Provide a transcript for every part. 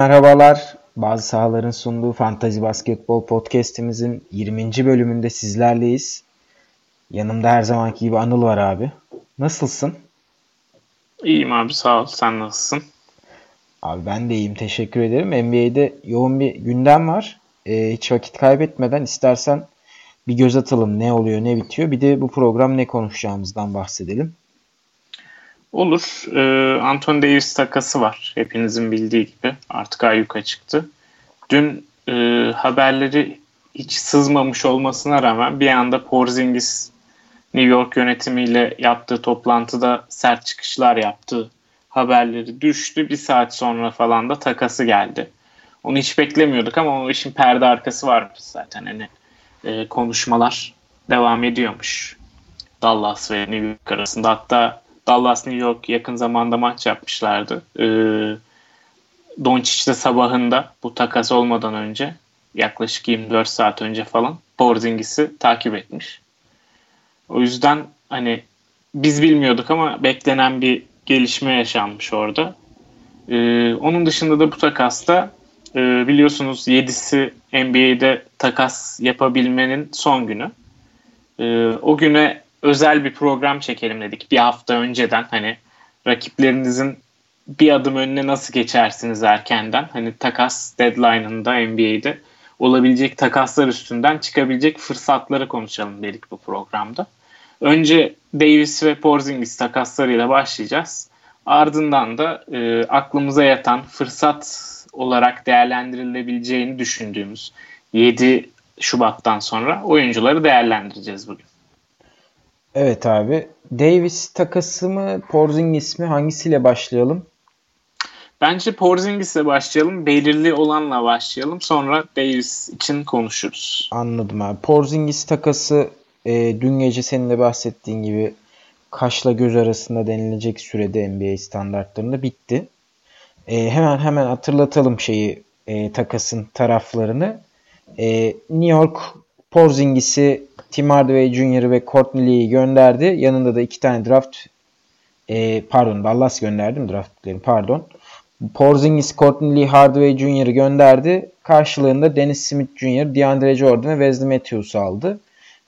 Merhabalar. Bazı sahaların sunduğu Fantazi Basketbol Podcast'imizin 20. bölümünde sizlerleyiz. Yanımda her zamanki gibi Anıl var abi. Nasılsın? İyiyim abi sağ ol. Sen nasılsın? Abi ben de iyiyim. Teşekkür ederim. NBA'de yoğun bir gündem var. Ee, hiç vakit kaybetmeden istersen bir göz atalım ne oluyor ne bitiyor. Bir de bu program ne konuşacağımızdan bahsedelim. Olur. Ee, Anthony Davis takası var. Hepinizin bildiği gibi. Artık ayyuka çıktı. Dün e, haberleri hiç sızmamış olmasına rağmen bir anda Porzingis New York yönetimiyle yaptığı toplantıda sert çıkışlar yaptı. Haberleri düştü. Bir saat sonra falan da takası geldi. Onu hiç beklemiyorduk ama o işin perde arkası varmış zaten. Hani e, konuşmalar devam ediyormuş. Dallas ve New York arasında. Hatta Dallas New York yakın zamanda maç yapmışlardı. Ee, Doncic de sabahında bu takas olmadan önce yaklaşık 24 saat önce falan Porzingis'i takip etmiş. O yüzden hani biz bilmiyorduk ama beklenen bir gelişme yaşanmış orada. Ee, onun dışında da bu takasta e, biliyorsunuz 7'si NBA'de takas yapabilmenin son günü. E, o güne özel bir program çekelim dedik bir hafta önceden hani rakiplerinizin bir adım önüne nasıl geçersiniz erkenden hani takas deadline'ında NBA'de olabilecek takaslar üstünden çıkabilecek fırsatları konuşalım dedik bu programda. Önce Davis ve Porzingis takaslarıyla başlayacağız. Ardından da e, aklımıza yatan fırsat olarak değerlendirilebileceğini düşündüğümüz 7 Şubat'tan sonra oyuncuları değerlendireceğiz bugün. Evet abi. Davis takası mı Porzingis mi hangisiyle başlayalım? Bence Porzingis'le başlayalım. Belirli olanla başlayalım. Sonra Davis için konuşuruz. Anladım abi. Porzingis takası e, dün gece senin de bahsettiğin gibi kaşla göz arasında denilecek sürede NBA standartlarında bitti. E, hemen hemen hatırlatalım şeyi e, takasın taraflarını. E, New York Porzingis'i Tim Hardaway Jr. ve Courtney Lee'yi gönderdi. Yanında da iki tane draft e, pardon Dallas gönderdim draftları pardon. Porzingis, Courtney Lee, Hardaway Jr. gönderdi. Karşılığında Dennis Smith Jr., DeAndre Jordan ve Wesley Matthews'u aldı.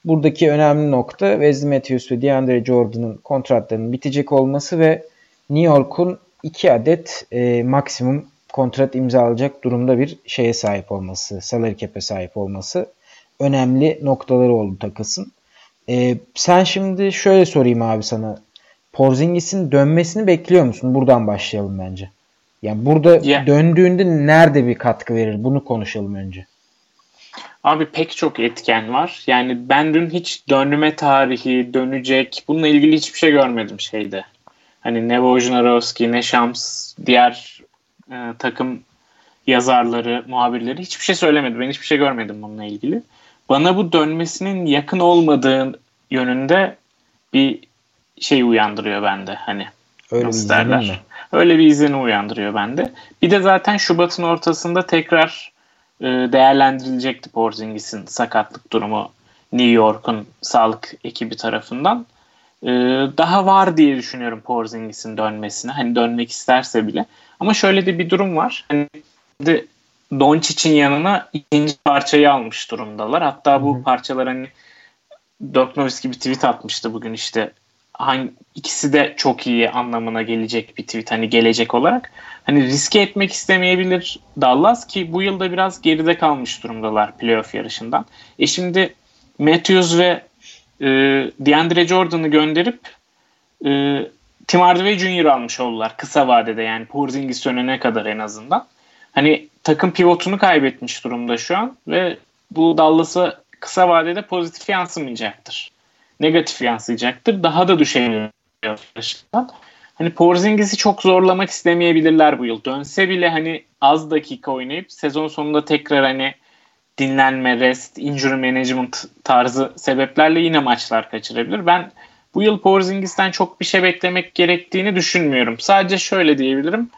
Buradaki önemli nokta Wesley Matthews ve DeAndre Jordan'ın kontratlarının bitecek olması ve New York'un iki adet e, maksimum kontrat imzalayacak durumda bir şeye sahip olması, salary cap'e sahip olması önemli noktaları oldu takasın. Ee, sen şimdi şöyle sorayım abi sana. Porzingis'in dönmesini bekliyor musun? Buradan başlayalım bence. Yani burada yeah. döndüğünde nerede bir katkı verir? Bunu konuşalım önce. Abi pek çok etken var. Yani ben dün hiç dönme tarihi, dönecek bununla ilgili hiçbir şey görmedim şeyde. Hani ne Wojnarowski ne Shams diğer e, takım yazarları, muhabirleri hiçbir şey söylemedi. Ben hiçbir şey görmedim bununla ilgili bana bu dönmesinin yakın olmadığı yönünde bir şey uyandırıyor bende hani Öyle nasıl derler. Mi? Öyle bir izini uyandırıyor bende. Bir de zaten Şubat'ın ortasında tekrar e, değerlendirilecekti Porzingis'in sakatlık durumu New York'un sağlık ekibi tarafından. E, daha var diye düşünüyorum Porzingis'in dönmesine. Hani dönmek isterse bile. Ama şöyle de bir durum var. Hani de Doncic'in yanına ikinci parçayı almış durumdalar. Hatta bu parçalar hani Dirk Nowitzki bir tweet atmıştı bugün işte hangi ikisi de çok iyi anlamına gelecek bir tweet hani gelecek olarak. Hani riske etmek istemeyebilir Dallas ki bu yılda biraz geride kalmış durumdalar playoff yarışından. E şimdi Matthews ve e, DeAndre Jordan'ı gönderip e, Tim Hardaway Jr. almış oldular kısa vadede yani Porzingis dönene kadar en azından. Hani takım pivotunu kaybetmiş durumda şu an ve bu Dallas'a kısa vadede pozitif yansımayacaktır. Negatif yansıyacaktır. Daha da düşebilir. Hani Porzingis'i çok zorlamak istemeyebilirler bu yıl. Dönse bile hani az dakika oynayıp sezon sonunda tekrar hani dinlenme, rest, injury management tarzı sebeplerle yine maçlar kaçırabilir. Ben bu yıl Porzingis'ten çok bir şey beklemek gerektiğini düşünmüyorum. Sadece şöyle diyebilirim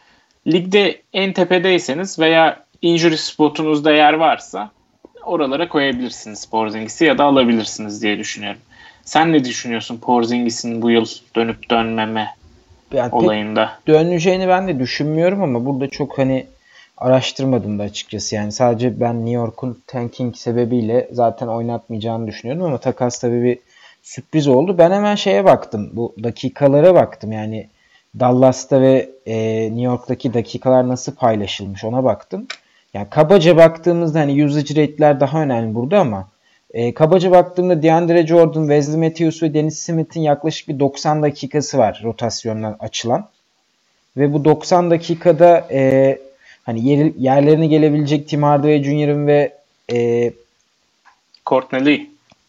ligde en tepedeyseniz veya injury spotunuzda yer varsa oralara koyabilirsiniz Porzingis'i ya da alabilirsiniz diye düşünüyorum. Sen ne düşünüyorsun Porzingis'in bu yıl dönüp dönmeme yani olayında? Döneceğini ben de düşünmüyorum ama burada çok hani araştırmadım da açıkçası. Yani sadece ben New York'un tanking sebebiyle zaten oynatmayacağını düşünüyordum ama takas tabii bir sürpriz oldu. Ben hemen şeye baktım. Bu dakikalara baktım. Yani Dallas'ta ve e, New York'taki dakikalar nasıl paylaşılmış ona baktım. Yani kabaca baktığımızda hani usage rate'ler daha önemli burada ama e, kabaca baktığımda DeAndre Jordan, Wesley Matthews ve Dennis Smith'in yaklaşık bir 90 dakikası var rotasyondan açılan. Ve bu 90 dakikada e, hani yer, yerlerine gelebilecek Tim Hardaway Jr.'ın ve e, Courtney Lee.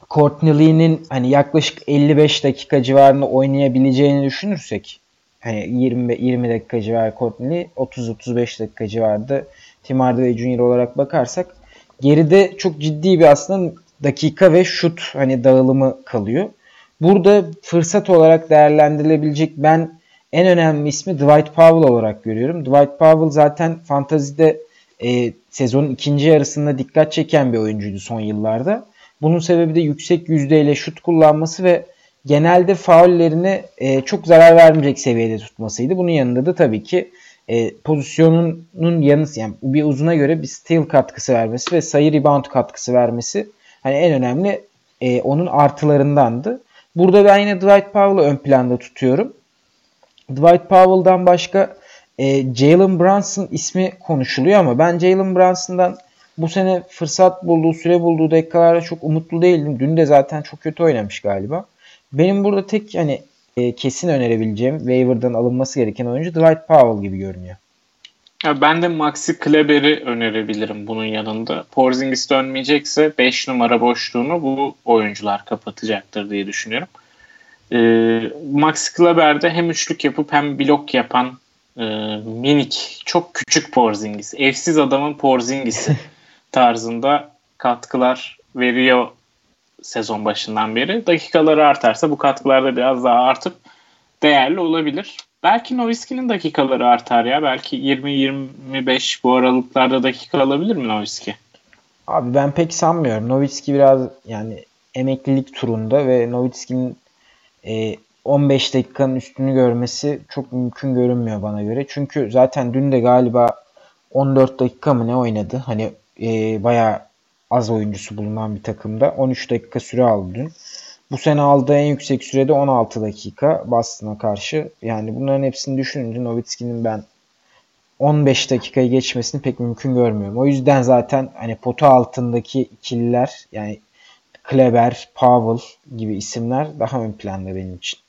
Courtney Lee'nin hani yaklaşık 55 dakika civarında oynayabileceğini düşünürsek hani 20 20 dakika civarı Courtney Lee 30 35 dakika civarında Tim Hardaway Jr. olarak bakarsak geride çok ciddi bir aslında dakika ve şut hani dağılımı kalıyor. Burada fırsat olarak değerlendirilebilecek ben en önemli ismi Dwight Powell olarak görüyorum. Dwight Powell zaten fantazide e, sezonun ikinci yarısında dikkat çeken bir oyuncuydu son yıllarda. Bunun sebebi de yüksek yüzdeyle şut kullanması ve genelde faullerini e, çok zarar vermeyecek seviyede tutmasıydı. Bunun yanında da tabii ki e, pozisyonunun yanı yani bir uzuna göre bir steal katkısı vermesi ve sayı rebound katkısı vermesi hani en önemli e, onun artılarındandı. Burada ben yine Dwight Powell'ı ön planda tutuyorum. Dwight Powell'dan başka e, Jalen Brunson ismi konuşuluyor ama ben Jalen Brunson'dan bu sene fırsat bulduğu, süre bulduğu dakikalarda çok umutlu değildim. Dün de zaten çok kötü oynamış galiba. Benim burada tek hani e, kesin önerebileceğim waiver'dan alınması gereken oyuncu Dwight Powell gibi görünüyor. Ya ben de Maxi Kleber'i önerebilirim bunun yanında. Porzingis dönmeyecekse 5 numara boşluğunu bu oyuncular kapatacaktır diye düşünüyorum. Ee, Maxi Kleber'de hem üçlük yapıp hem blok yapan e, minik, çok küçük Porzingis. Evsiz adamın Porzingis'i tarzında katkılar veriyor sezon başından beri. Dakikaları artarsa bu katkılar da biraz daha artıp değerli olabilir. Belki Nowitzki'nin dakikaları artar ya. Belki 20-25 bu aralıklarda dakika alabilir mi Nowitzki? Abi ben pek sanmıyorum. Nowitzki biraz yani emeklilik turunda ve Nowitzki'nin e, 15 dakikanın üstünü görmesi çok mümkün görünmüyor bana göre. Çünkü zaten dün de galiba 14 dakika mı ne oynadı? Hani e, bayağı az oyuncusu bulunan bir takımda. 13 dakika süre aldı dün. Bu sene aldığı en yüksek sürede 16 dakika Boston'a karşı. Yani bunların hepsini düşününce Nowitzki'nin ben 15 dakikayı geçmesini pek mümkün görmüyorum. O yüzden zaten hani pota altındaki ikililer yani Kleber, Powell gibi isimler daha ön planda benim için.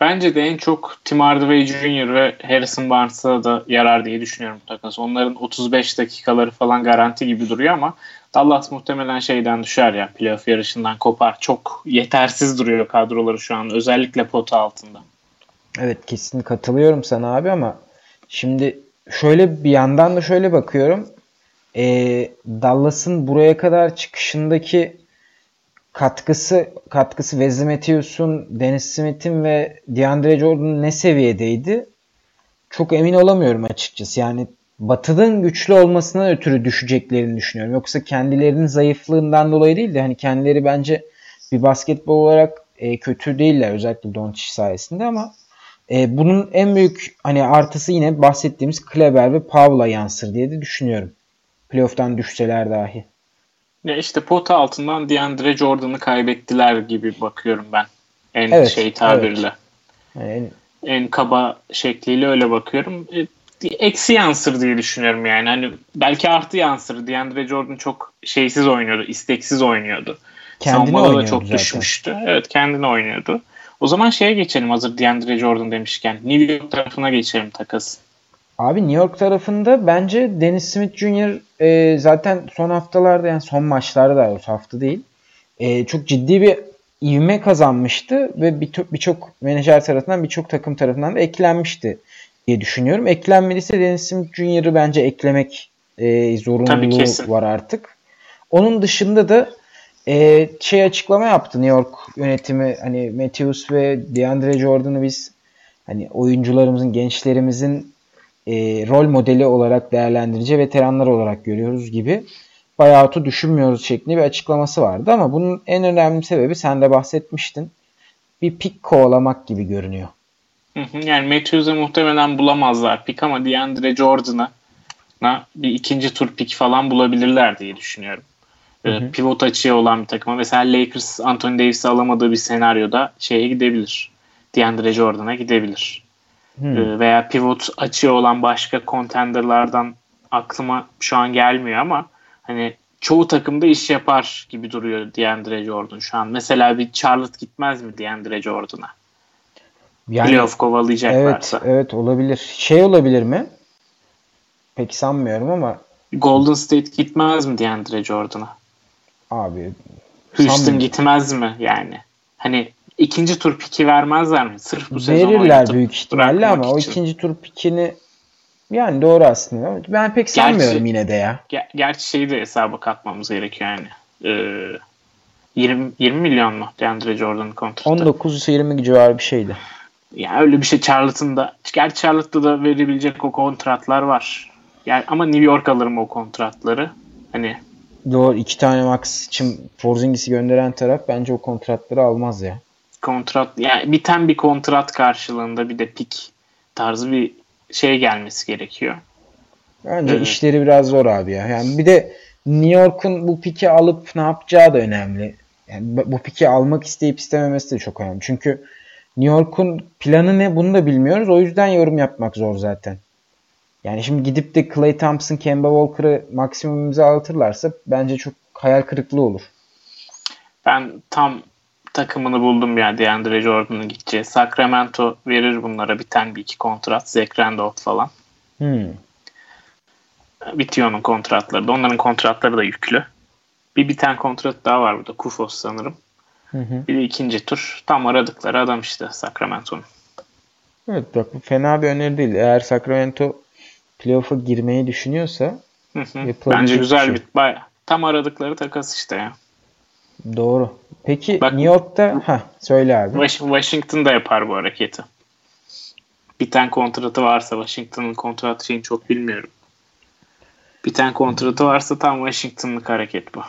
Bence de en çok Tim Hardaway Jr. ve Harrison Barnes'a da yarar diye düşünüyorum takas. Onların 35 dakikaları falan garanti gibi duruyor ama Dallas muhtemelen şeyden düşer ya playoff yarışından kopar. Çok yetersiz duruyor kadroları şu an özellikle pota altında. Evet kesin katılıyorum sana abi ama şimdi şöyle bir yandan da şöyle bakıyorum. Ee, Dallas'ın buraya kadar çıkışındaki katkısı katkısı Wesley Matthews'un, Dennis Smith'in ve DeAndre Jordan'ın ne seviyedeydi? Çok emin olamıyorum açıkçası. Yani Batı'nın güçlü olmasına ötürü düşeceklerini düşünüyorum. Yoksa kendilerinin zayıflığından dolayı değil de hani kendileri bence bir basketbol olarak e, kötü değiller özellikle Doncic sayesinde ama e, bunun en büyük hani artısı yine bahsettiğimiz Kleber ve Paula yansır diye de düşünüyorum. Playoff'tan düşseler dahi. Ya işte pota altından DeAndre Jordan'ı kaybettiler gibi bakıyorum ben. En evet, şey tabirle. Evet. Yani en... en kaba şekliyle öyle bakıyorum. E, eksi yansır diye düşünüyorum yani. Hani belki artı yansır. DeAndre Jordan çok şeysiz oynuyordu, isteksiz oynuyordu. Kendini Savunmada da çok zaten. düşmüştü. Evet kendini oynuyordu. O zaman şeye geçelim hazır DeAndre Jordan demişken. New York tarafına geçelim takas. Abi New York tarafında bence Dennis Smith Jr. E, zaten son haftalarda yani son maçlarda da hafta değil. E, çok ciddi bir ivme kazanmıştı ve birçok bir menajer tarafından birçok takım tarafından da eklenmişti diye düşünüyorum. Eklenmediyse Dennis Smith Jr.'ı bence eklemek e, zorunluluğu var artık. Onun dışında da e, şey açıklama yaptı New York yönetimi hani Matthews ve DeAndre Jordan'ı biz hani oyuncularımızın, gençlerimizin e, rol modeli olarak değerlendirici veteranlar olarak görüyoruz gibi buyout'u düşünmüyoruz şeklinde bir açıklaması vardı ama bunun en önemli sebebi sen de bahsetmiştin. Bir pik kovalamak gibi görünüyor. Yani Matthews'e muhtemelen bulamazlar pik ama DeAndre Jordan'a bir ikinci tur pik falan bulabilirler diye düşünüyorum. Hı hı. Pivot açığı olan bir takıma. Mesela Lakers Anthony Davis'i alamadığı bir senaryoda şeye gidebilir. DeAndre Jordan'a gidebilir. Hı. Veya pivot açığı olan başka contenderlardan aklıma şu an gelmiyor ama hani çoğu takımda iş yapar gibi duruyor DeAndre Jordan şu an. Mesela bir Charlotte gitmez mi DeAndre Jordan'a? Yani, Playoff kovalayacaklarsa. Evet, evet olabilir. Şey olabilir mi? Pek sanmıyorum ama Golden State gitmez mi DeAndre Jordan'a? Abi Houston gitmez mi yani? Hani ikinci tur piki vermezler mi? Sırf bu sezon Verirler büyük ihtimalle ama için. o ikinci tur pikini yani doğru aslında. Ben pek sanmıyorum gerçi, yine de ya. Ger- gerçi şeyi de hesaba katmamız gerekiyor yani. Ee, 20, 20 milyon mu DeAndre Jordan'ın kontratı? 19-20 civarı bir şeydi. Yani öyle bir şey Charlotte'ın da. Gerçi Charlotte'da da verebilecek o kontratlar var. Yani ama New York alırım o kontratları. Hani Doğru. iki tane max için Porzingis'i gönderen taraf bence o kontratları almaz ya. Kontrat yani biten bir kontrat karşılığında bir de pik tarzı bir şey gelmesi gerekiyor. Bence evet. işleri biraz zor abi ya. Yani bir de New York'un bu piki alıp ne yapacağı da önemli. Yani bu piki almak isteyip istememesi de çok önemli. Çünkü New York'un planı ne bunu da bilmiyoruz. O yüzden yorum yapmak zor zaten. Yani şimdi gidip de Clay Thompson, Kemba Walker'ı maksimum imzalatırlarsa bence çok hayal kırıklığı olur. Ben tam takımını buldum ya DeAndre Jordan'ın gideceği. Sacramento verir bunlara biten bir iki kontrat. Zach Randolph falan. Hmm. Bitiyor onun kontratları da. Onların kontratları da yüklü. Bir biten kontrat daha var burada. Kufos sanırım. Hı hı. Bir de ikinci tur. Tam aradıkları adam işte Sacramento'nun. Evet bak bu fena bir öneri değil. Eğer Sacramento playoff'a girmeyi düşünüyorsa hı hı. Bence güzel şey. bir baya. Tam aradıkları takas işte ya. Doğru. Peki Bak, New York'ta ha söyle abi. Washington da yapar bu hareketi. Biten kontratı varsa Washington'ın kontrat şeyini çok bilmiyorum. Biten kontratı varsa tam Washington'lık hareket bu.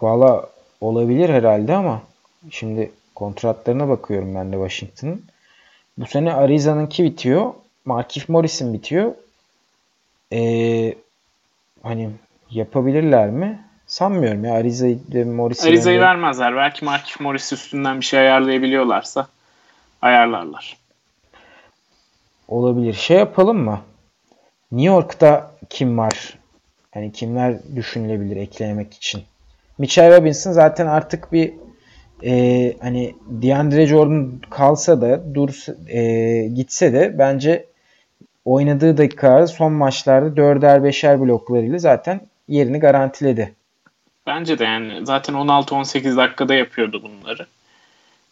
Valla olabilir herhalde ama şimdi kontratlarına bakıyorum ben de Washington'ın. Bu sene Arizona'nınki bitiyor. Markif Morris'in bitiyor. Ee, hani yapabilirler mi? Sanmıyorum ya Ariza'yı ve Morris'i. Ariza'yı vermezler. Belki Markif Morris üstünden bir şey ayarlayabiliyorlarsa ayarlarlar. Olabilir. Şey yapalım mı? New York'ta kim var? Yani kimler düşünülebilir eklemek için? Mitchell Robinson zaten artık bir e, hani DeAndre Jordan kalsa da dur e, gitse de bence oynadığı dakikalarda son maçlarda 4'er 5'er bloklarıyla zaten yerini garantiledi. Bence de yani zaten 16-18 dakikada yapıyordu bunları.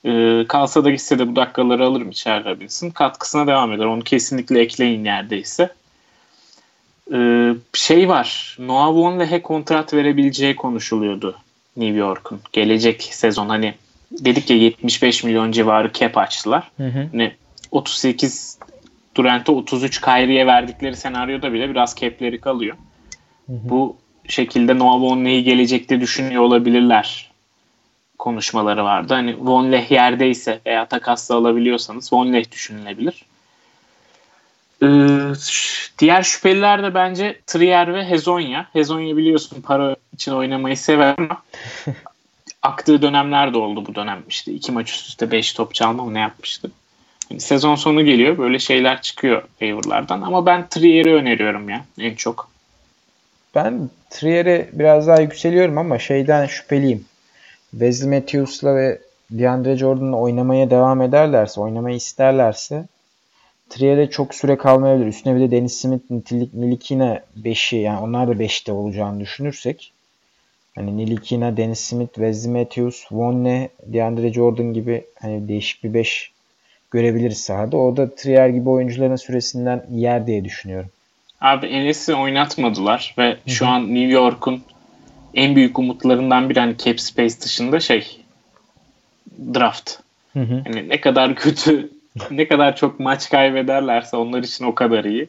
Ee, kalsa da gitse de bu dakikaları alır Mitchell Robinson. Katkısına devam eder. Onu kesinlikle ekleyin neredeyse. Ee, şey var. Noah Vonleh'e kontrat verebileceği konuşuluyordu New York'un. Gelecek sezon hani dedik ya 75 milyon civarı cap açtılar. Hı hı. Hani 38 Durant'e 33 Kyrie'ye verdikleri senaryoda bile biraz cap'leri kalıyor. Hı hı. Bu şekilde Noah Vonleh'i gelecekte düşünüyor olabilirler konuşmaları vardı. Hani Vonleh yerdeyse veya takasla alabiliyorsanız Vonleh düşünülebilir. Ee, diğer şüpheliler de bence Trier ve Hezonya. Hezonya biliyorsun para için oynamayı sever ama aktığı dönemler de oldu bu dönem. İşte iki maç üst üste 5 top çalma mı ne yapmıştı. Yani sezon sonu geliyor böyle şeyler çıkıyor favorilardan ama ben Trier'i öneriyorum ya en çok. Ben Trier'e biraz daha yükseliyorum ama şeyden şüpheliyim. Wesley Matthews'la ve DeAndre Jordan'la oynamaya devam ederlerse, oynamayı isterlerse Trier'e çok süre kalmayabilir. Üstüne bir de Dennis Smith, Nilikina 5'i yani onlar da 5'te olacağını düşünürsek hani Nilikina, Dennis Smith, Wesley Matthews, Vonne, DeAndre Jordan gibi hani değişik bir 5 görebiliriz sahada. O da Trier gibi oyuncuların süresinden yer diye düşünüyorum. Abi Enes'i oynatmadılar ve Hı-hı. şu an New York'un en büyük umutlarından biri hani cap space dışında şey draft. Hı hı. Yani ne kadar kötü ne kadar çok maç kaybederlerse onlar için o kadar iyi.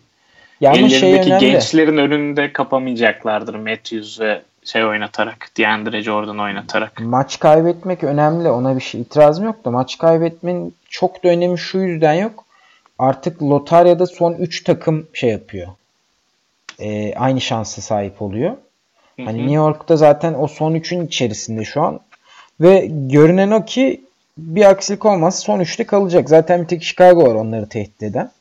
Ya şey Ellerindeki şey gençlerin önünde kapamayacaklardır Matthews ve şey oynatarak, DeAndre Jordan oynatarak. Maç kaybetmek önemli. Ona bir şey itirazım yok da maç kaybetmenin çok da önemi şu yüzden yok. artık lotaryada son 3 takım şey yapıyor. E, aynı şansa sahip oluyor. Hani New York'ta zaten o son 3'ün içerisinde şu an. Ve görünen o ki bir aksilik olmaz son 3'te kalacak. Zaten bir tek Chicago var onları tehdit eden.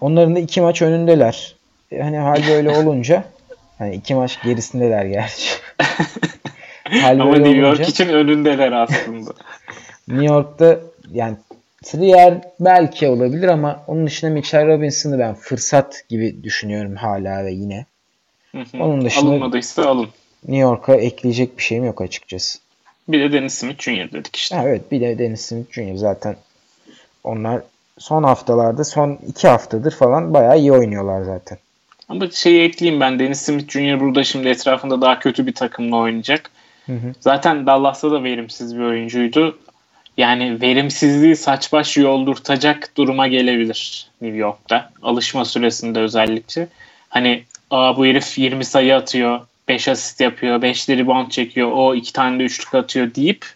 Onların da iki maç önündeler. E, hani hal böyle olunca hani iki maç gerisindeler gerçi. hal Ama New York olunca, için önündeler aslında. New York'ta yani Trier belki olabilir ama onun dışında Mitchell Robinson'ı ben fırsat gibi düşünüyorum hala ve yine. Onun dışında Alınmadıysa alın. New York'a ekleyecek bir şeyim yok açıkçası. Bir de Dennis Smith Jr. dedik işte. evet bir de Dennis Smith Jr. zaten onlar son haftalarda son iki haftadır falan bayağı iyi oynuyorlar zaten. Ama şeyi ekleyeyim ben Dennis Smith Jr. burada şimdi etrafında daha kötü bir takımla oynayacak. Hı hı. Zaten Dallas'ta da verimsiz bir oyuncuydu. Yani verimsizliği saç baş yoldurtacak duruma gelebilir New York'ta. Alışma süresinde özellikle. Hani Aa, bu herif 20 sayı atıyor, 5 asist yapıyor, 5 rebound çekiyor, o 2 tane de üçlük atıyor deyip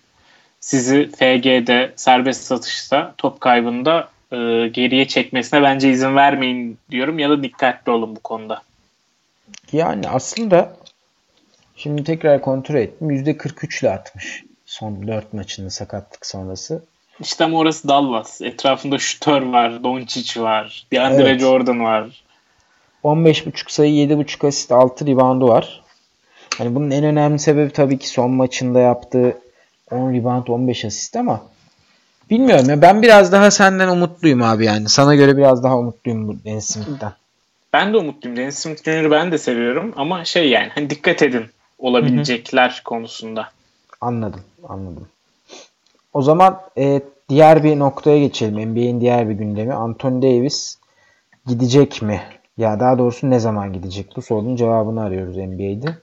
sizi FG'de serbest satışta top kaybında e, geriye çekmesine bence izin vermeyin diyorum ya da dikkatli olun bu konuda. Yani aslında şimdi tekrar kontrol ettim. %43 ile atmış son 4 maçında sakatlık sonrası. İşte ama orası Dallas. Etrafında şutör var, Doncic var, DeAndre evet. Jordan var. 15.5 sayı, 7.5 asist, 6 reboundu var. Hani bunun en önemli sebebi tabii ki son maçında yaptığı 10 rebound 15 asist ama bilmiyorum ya ben biraz daha senden umutluyum abi yani. Sana göre biraz daha umutluyum bu Dennis Smith'ten. Ben de umutluyum. Dennis Smith Jr.'ı ben de seviyorum ama şey yani hani dikkat edin olabilecekler Hı-hı. konusunda. Anladım, anladım. O zaman e, diğer bir noktaya geçelim. NBA'in diğer bir gündemi. Anthony Davis gidecek mi? Ya daha doğrusu ne zaman gidecek? Bu sorunun cevabını arıyoruz NBA'de.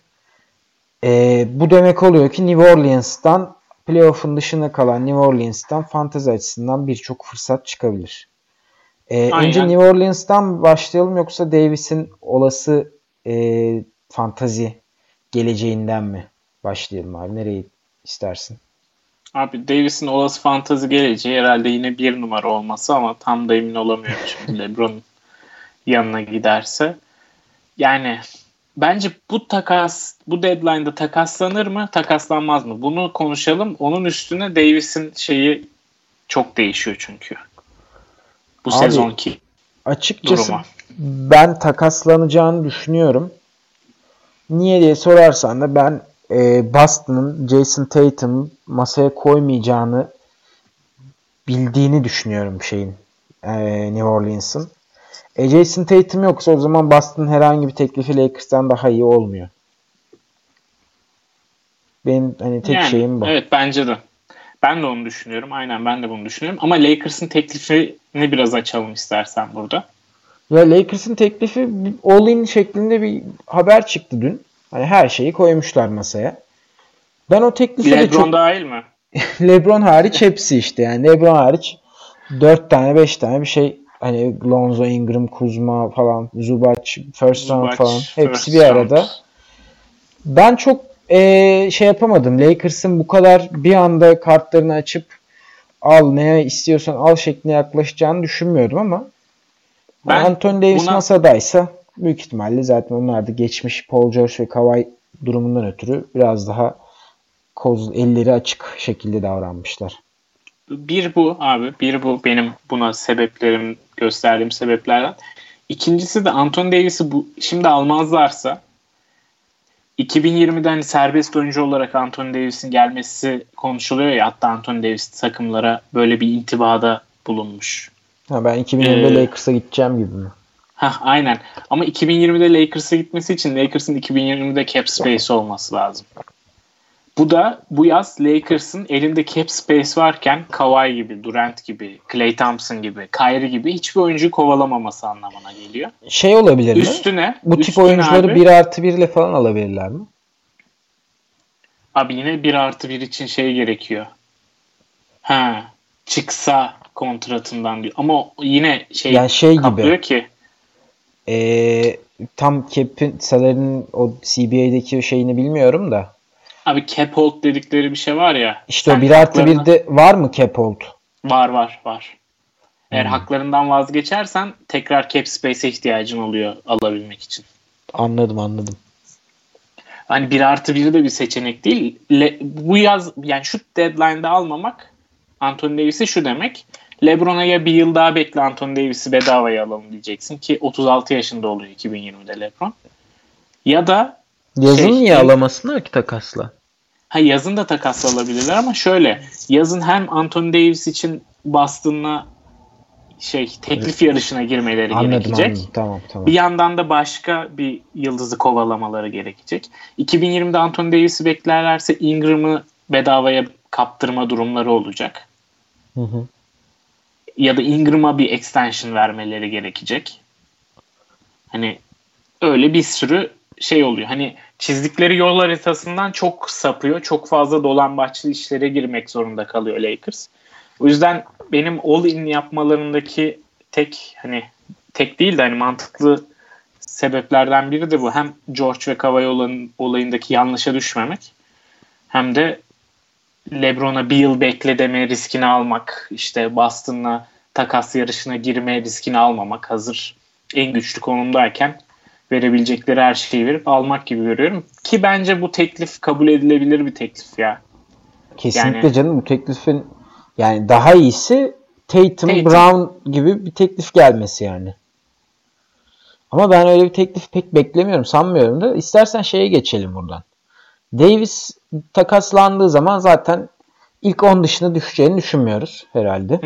E, bu demek oluyor ki New Orleans'tan playoff'un dışında kalan New Orleans'tan fantezi açısından birçok fırsat çıkabilir. E, önce New Orleans'tan başlayalım yoksa Davis'in olası e, fantazi geleceğinden mi başlayalım abi? Nereyi istersin? Abi Davis'in olası fantazi geleceği herhalde yine bir numara olması ama tam da emin olamıyorum şimdi LeBron'un yanına giderse. Yani bence bu takas bu deadline'da takaslanır mı takaslanmaz mı? Bunu konuşalım. Onun üstüne Davis'in şeyi çok değişiyor çünkü. Bu Abi, sezonki açıkçası duruma. ben takaslanacağını düşünüyorum. Niye diye sorarsan da ben e, Boston'ın Jason Tatum masaya koymayacağını bildiğini düşünüyorum şeyin e, New Orleans'ın. E, Jason Tatum yoksa o zaman Boston herhangi bir teklifi Lakers'tan daha iyi olmuyor. Benim hani tek yani, şeyim bu. Evet bence de. Ben de onu düşünüyorum. Aynen ben de bunu düşünüyorum. Ama Lakers'ın teklifini biraz açalım istersen burada. Ya Lakers'ın teklifi all-in şeklinde bir haber çıktı dün. Hani her şeyi koymuşlar masaya. Ben o teklifi LeBron de çok... dahil mi? LeBron hariç hepsi işte yani. LeBron hariç 4 tane 5 tane bir şey hani Lonzo, Ingram, Kuzma falan, Zubac, First Round Zubac, falan hepsi bir arada. Round. Ben çok ee, şey yapamadım. Lakers'ın bu kadar bir anda kartlarını açıp al ne istiyorsan al şeklinde yaklaşacağını düşünmüyordum ama ben Anthony Davis buna... masadaysa büyük ihtimalle zaten onlar da geçmiş Paul George ve Kawhi durumundan ötürü biraz daha koz elleri açık şekilde davranmışlar. Bir bu abi. Bir bu benim buna sebeplerim gösterdiğim sebeplerden. İkincisi de Anthony Davis'i bu şimdi almazlarsa 2020'den hani serbest oyuncu olarak Anthony Davis'in gelmesi konuşuluyor ya hatta Anthony Davis takımlara böyle bir intibada bulunmuş. Ha, ben 2020'de ee, Lakers'a gideceğim gibi mi? Ha aynen. Ama 2020'de Lakers'a gitmesi için Lakers'ın 2020'de cap space olması lazım. Bu da bu yaz Lakers'ın elinde cap space varken Kawhi gibi, Durant gibi, Klay Thompson gibi, Kyrie gibi hiçbir oyuncu kovalamaması anlamına geliyor. Şey olabilir mi? Üstüne. Bu üstüne tip oyuncuları abi, 1 artı 1 ile falan alabilirler mi? Abi yine 1 artı 1 için şey gerekiyor. Ha çıksa kontratından diyor. Ama yine şey, yani şey gibi. ki. Ee, tam cap'in salary'nin o CBA'deki şeyini bilmiyorum da Abi cap hold dedikleri bir şey var ya. İşte o 1 artı 1'de var mı cap hold? Var var var. Eğer hmm. haklarından vazgeçersen tekrar cap space'e ihtiyacın oluyor alabilmek için. Anladım anladım. Hani bir artı biri de bir seçenek değil. Le, bu yaz yani şu deadline'da almamak Anthony Davis'i şu demek. LeBron'a ya bir yıl daha bekle Anthony Davis'i bedavaya alalım diyeceksin ki 36 yaşında oluyor 2020'de LeBron. Ya da yazın şey, niye alamasınlar ki takasla? Ha yazın da takasla alabilirler ama şöyle yazın hem Anthony Davis için Boston'la şey teklif yarışına girmeleri anladım, gerekecek. Anladım. Tamam, tamam. Bir yandan da başka bir yıldızı kovalamaları gerekecek. 2020'de Anthony Davis'i beklerlerse Ingram'ı bedavaya kaptırma durumları olacak. Hı hı. Ya da Ingram'a bir extension vermeleri gerekecek. Hani öyle bir sürü şey oluyor. Hani çizdikleri yol haritasından çok sapıyor. Çok fazla dolambaçlı işlere girmek zorunda kalıyor Lakers. O yüzden benim all-in yapmalarındaki tek hani tek değil de hani mantıklı sebeplerden biri de bu. Hem George ve Kawhi olayındaki yanlışa düşmemek hem de LeBron'a bir yıl bekle deme riskini almak. işte Boston'la takas yarışına girme riskini almamak. Hazır en güçlü konumdayken verebilecekleri her şeyi verip almak gibi görüyorum. Ki bence bu teklif kabul edilebilir bir teklif ya. Kesinlikle yani, canım bu teklifin yani daha iyisi Tatum, Tatum, Brown gibi bir teklif gelmesi yani. Ama ben öyle bir teklif pek beklemiyorum, sanmıyorum da. İstersen şeye geçelim buradan. Davis takaslandığı zaman zaten ilk 10 dışına düşeceğini düşünmüyoruz herhalde.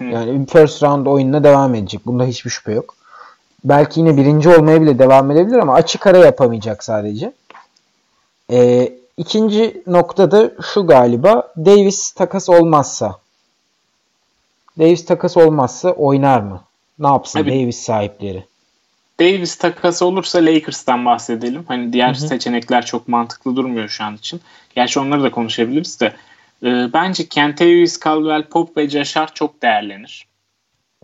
yani first round oyununa devam edecek. Bunda hiçbir şüphe yok. Belki yine birinci olmaya bile devam edebilir ama açık ara yapamayacak sadece. Ee, İkinci noktada şu galiba. Davis takas olmazsa. Davis takas olmazsa oynar mı? Ne yapsın Abi, Davis sahipleri? Davis takası olursa Lakers'tan bahsedelim. Hani diğer Hı-hı. seçenekler çok mantıklı durmuyor şu an için. Gerçi onları da konuşabiliriz de. E, bence Kent Davis, Caldwell Pope ve Hart çok değerlenir.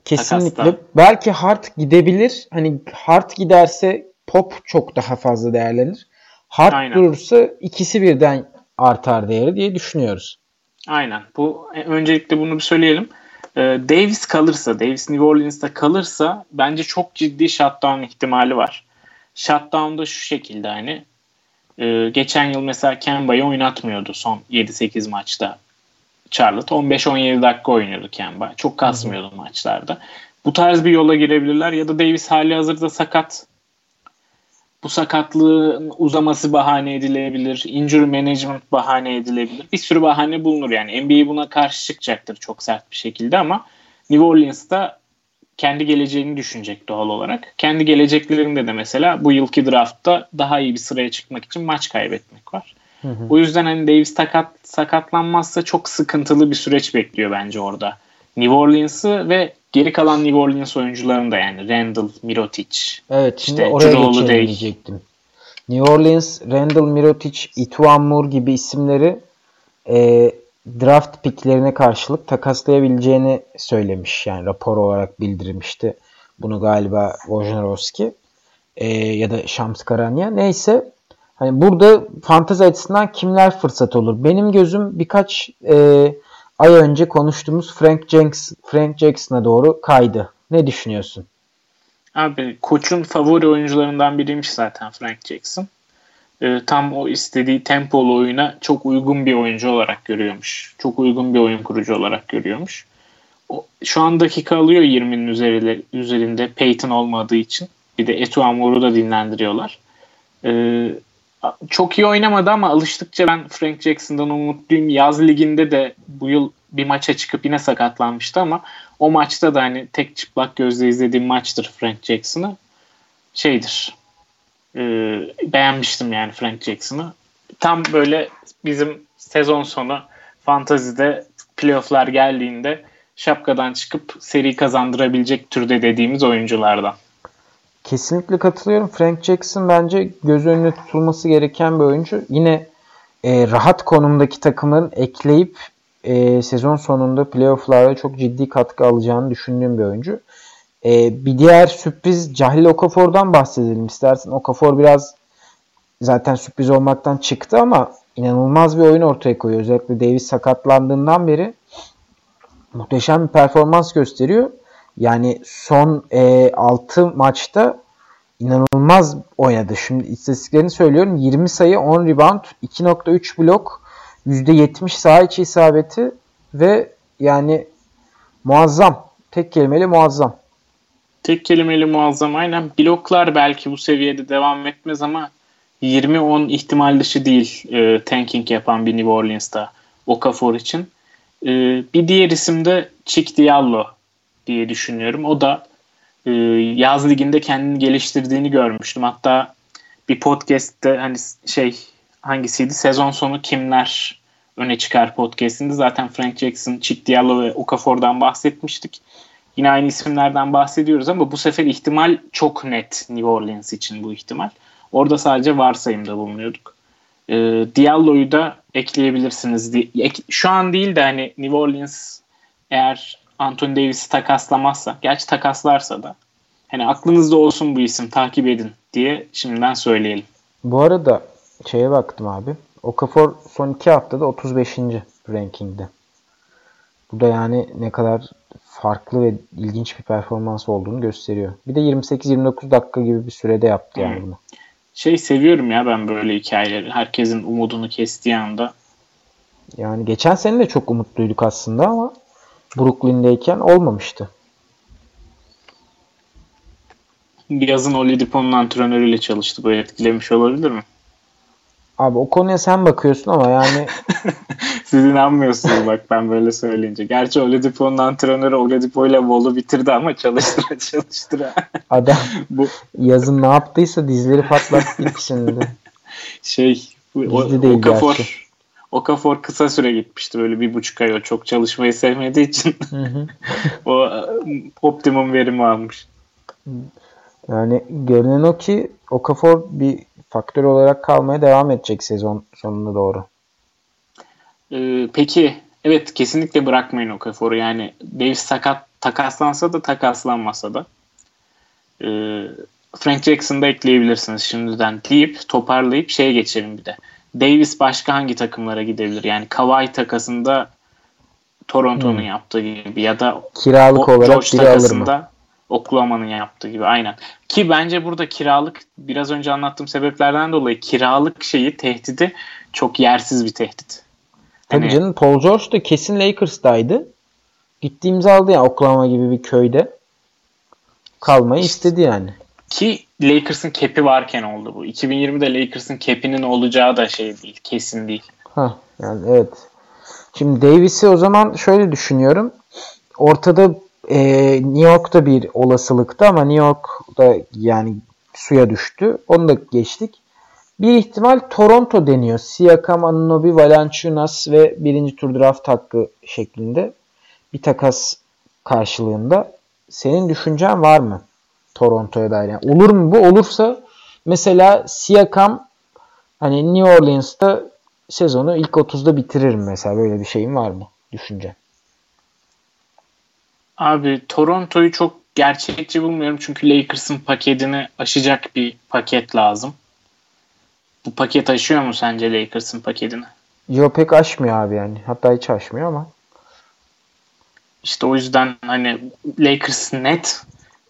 Kesinlikle. Takasla. Belki Hart gidebilir. Hani Hart giderse Pop çok daha fazla değerlenir. Hard Aynen. durursa ikisi birden artar değeri diye düşünüyoruz. Aynen. Bu e, öncelikle bunu bir söyleyelim. Ee, Davis kalırsa, Davis New Orleans'ta kalırsa bence çok ciddi shutdown ihtimali var. Shutdown da şu şekilde hani e, geçen yıl mesela Kemba'yı oynatmıyordu son 7-8 maçta. Charlotte 15-17 dakika oynuyordu Kemba. Çok kasmıyordu Hı-hı. maçlarda. Bu tarz bir yola girebilirler ya da Davis hali hazırda sakat bu sakatlığın uzaması bahane edilebilir. Injury management bahane edilebilir. Bir sürü bahane bulunur yani. NBA buna karşı çıkacaktır çok sert bir şekilde ama New Orleans'ta kendi geleceğini düşünecek doğal olarak. Kendi geleceklerinde de mesela bu yılki draftta daha iyi bir sıraya çıkmak için maç kaybetmek var. Hı hı. O yüzden hani Davis sakat, sakatlanmazsa çok sıkıntılı bir süreç bekliyor bence orada. New Orleans'ı ve geri kalan New Orleans oyuncuların da yani Randall, Mirotic. Evet şimdi işte oraya diyecektim. New Orleans, Randall, Mirotic, Ituan Moore gibi isimleri e, draft picklerine karşılık takaslayabileceğini söylemiş. Yani rapor olarak bildirmişti. Bunu galiba Wojnarowski e, ya da Shams Karanya. Neyse hani burada fantezi açısından kimler fırsat olur? Benim gözüm birkaç e, ay önce konuştuğumuz Frank, Jenks, Frank Jackson'a doğru kaydı. Ne düşünüyorsun? Abi koçun favori oyuncularından biriymiş zaten Frank Jackson. Ee, tam o istediği tempolu oyuna çok uygun bir oyuncu olarak görüyormuş. Çok uygun bir oyun kurucu olarak görüyormuş. O, şu an dakika alıyor 20'nin üzerinde, üzerinde Peyton olmadığı için. Bir de Etu Amor'u da dinlendiriyorlar. Ee, çok iyi oynamadı ama alıştıkça ben Frank Jackson'dan umutluyum. Yaz liginde de bu yıl bir maça çıkıp yine sakatlanmıştı ama o maçta da hani tek çıplak gözle izlediğim maçtır Frank Jackson'ı. Şeydir. E, beğenmiştim yani Frank Jackson'ı. Tam böyle bizim sezon sonu fantazide playofflar geldiğinde şapkadan çıkıp seri kazandırabilecek türde dediğimiz oyunculardan. Kesinlikle katılıyorum. Frank Jackson bence göz önüne tutulması gereken bir oyuncu. Yine e, rahat konumdaki takımların ekleyip e, sezon sonunda playofflarda çok ciddi katkı alacağını düşündüğüm bir oyuncu. E, bir diğer sürpriz Cahil Okafor'dan bahsedelim istersen. Okafor biraz zaten sürpriz olmaktan çıktı ama inanılmaz bir oyun ortaya koyuyor. Özellikle Davis sakatlandığından beri muhteşem bir performans gösteriyor. Yani son e, 6 maçta inanılmaz oynadı. Şimdi istatistiklerini söylüyorum. 20 sayı, 10 rebound, 2.3 blok, %70 saha içi isabeti ve yani muazzam. Tek kelimeyle muazzam. Tek kelimeyle muazzam aynen. Bloklar belki bu seviyede devam etmez ama 20-10 ihtimal dışı değil e, tanking yapan bir New Orleans'ta Okafor için. E, bir diğer isim de Chick Diallo diye düşünüyorum. O da e, yaz liginde kendini geliştirdiğini görmüştüm. Hatta bir podcast'te hani şey hangisiydi? Sezon sonu kimler öne çıkar podcast'inde zaten Frank Jackson, Chick Diallo ve Okafor'dan bahsetmiştik. Yine aynı isimlerden bahsediyoruz ama bu sefer ihtimal çok net New Orleans için bu ihtimal. Orada sadece varsayımda bulunuyorduk. E, Diallo'yu da ekleyebilirsiniz. Ek, şu an değil de hani New Orleans eğer Anthony Davis'i takaslamazsa, gerçi takaslarsa da hani aklınızda olsun bu isim takip edin diye şimdiden söyleyelim. Bu arada şeye baktım abi. Okafor son iki haftada 35. rankingde. Bu da yani ne kadar farklı ve ilginç bir performans olduğunu gösteriyor. Bir de 28-29 dakika gibi bir sürede yaptı yani bunu. Şey seviyorum ya ben böyle hikayeleri. Herkesin umudunu kestiği anda. Yani geçen sene de çok umutluyduk aslında ama Brooklyn'deyken olmamıştı. Yazın Oladipo'nun antrenörüyle çalıştı. Bu etkilemiş olabilir mi? Abi o konuya sen bakıyorsun ama yani Siz inanmıyorsunuz bak ben böyle söyleyince. Gerçi Oladipo'nun antrenörü Oladipo ile Vol'u bitirdi ama çalıştıra çalıştıra. Adam bu yazın ne yaptıysa dizleri patlattı ikisinde. Şey o, değil Okafor, gerçi. Okafor kısa süre gitmişti böyle bir buçuk ay o çok çalışmayı sevmediği için o optimum verimi almış. Yani görünen o ki Okafor bir faktör olarak kalmaya devam edecek sezon sonuna doğru. Ee, peki evet kesinlikle bırakmayın Okafor'u. Yani Davis sakat takaslansa da takaslanmasa da. Ee, Frank Jackson'da ekleyebilirsiniz şimdiden deyip toparlayıp şeye geçelim bir de. Davis başka hangi takımlara gidebilir? Yani Kawhi takasında Toronto'nun hmm. yaptığı gibi ya da kiralık o, olarak George biri takasında alır mı? Oklahoma'nın yaptığı gibi aynen. Ki bence burada kiralık biraz önce anlattığım sebeplerden dolayı kiralık şeyi tehdidi çok yersiz bir tehdit. Tabii hani... canım Paul George da kesin Lakers'taydı. Gitti imzaladı yani Oklahoma gibi bir köyde. Kalmayı istedi yani. Ki Lakers'ın cap'i varken oldu bu. 2020'de Lakers'ın cap'inin olacağı da şey değil. Kesin değil. Ha yani evet. Şimdi Davis'i o zaman şöyle düşünüyorum. Ortada e, New York'ta bir olasılıktı ama New York'ta yani suya düştü. Onu da geçtik. Bir ihtimal Toronto deniyor. Siakam, Anunoby, Valanciunas ve birinci tur draft hakkı şeklinde bir takas karşılığında. Senin düşüncen var mı Toronto'ya dair? Yani olur mu bu? Olursa mesela Siakam hani New Orleans'ta sezonu ilk 30'da bitirir mi mesela? Böyle bir şeyin var mı? Düşünce. Abi Toronto'yu çok gerçekçi bulmuyorum çünkü Lakers'ın paketini aşacak bir paket lazım. Bu paket aşıyor mu sence Lakers'ın paketini? Yok pek aşmıyor abi yani. Hatta hiç aşmıyor ama. İşte o yüzden hani Lakers net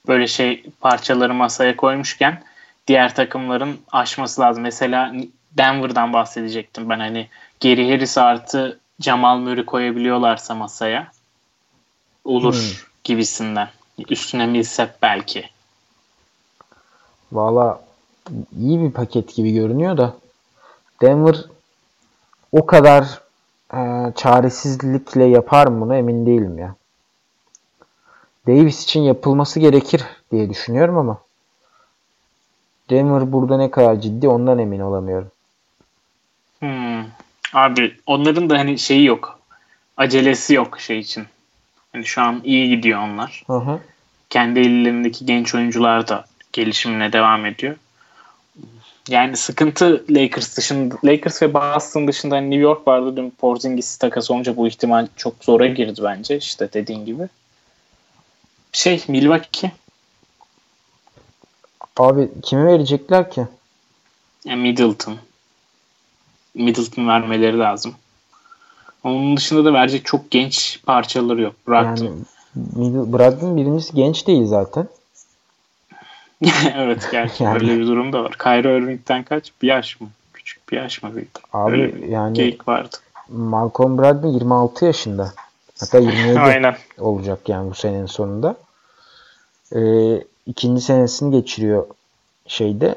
böyle şey parçaları masaya koymuşken diğer takımların aşması lazım. Mesela Denver'dan bahsedecektim ben hani Geri Harris artı Jamal Murray koyabiliyorlarsa masaya olur hmm. gibisinden. Üstüne Millsap belki. Valla iyi bir paket gibi görünüyor da Denver o kadar e, çaresizlikle yapar mı bunu emin değilim ya. Davis için yapılması gerekir diye düşünüyorum ama Denver burada ne kadar ciddi ondan emin olamıyorum. Hmm. Abi onların da hani şeyi yok. Acelesi yok şey için. Hani şu an iyi gidiyor onlar. Hı hı. Kendi ellerindeki genç oyuncular da gelişimine devam ediyor. Yani sıkıntı Lakers dışında Lakers ve Boston dışında New York vardı dün Porzingis takası olunca bu ihtimal çok zora girdi bence işte dediğin gibi. Şey Milwaukee. Abi kimi verecekler ki? Yani Middleton. Middleton vermeleri lazım. Onun dışında da verecek çok genç parçaları yok. Brogdon. Yani Brogdon birincisi genç değil zaten. evet gerçi yani. öyle bir durum da var. Kyrie Irving'den kaç? Bir yaş mı? Küçük bir yaş mı büyük? Abi öyle yani geyik vardı. Malcolm Brogdon 26 yaşında. Hatta 27 Aynen. olacak yani bu senenin sonunda. Ee, ikinci senesini geçiriyor şeyde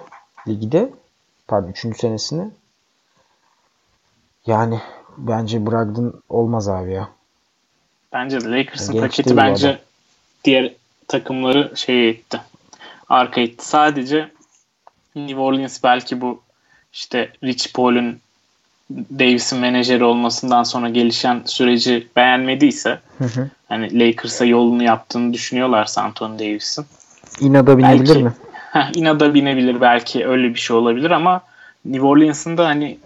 ligde. Pardon üçüncü senesini. Yani bence Brogdon olmaz abi ya. Bence de Lakers'ın yani paketi bence diğer takımları şey etti. Arka etti. Sadece New Orleans belki bu işte Rich Paul'un Davis'in menajeri olmasından sonra gelişen süreci beğenmediyse hı hı. hani Lakers'a yolunu yaptığını düşünüyorlarsa Anthony Davis'in. İnada binebilir belki, mi? Heh, inada binebilir belki öyle bir şey olabilir ama New Orleans'ın da hani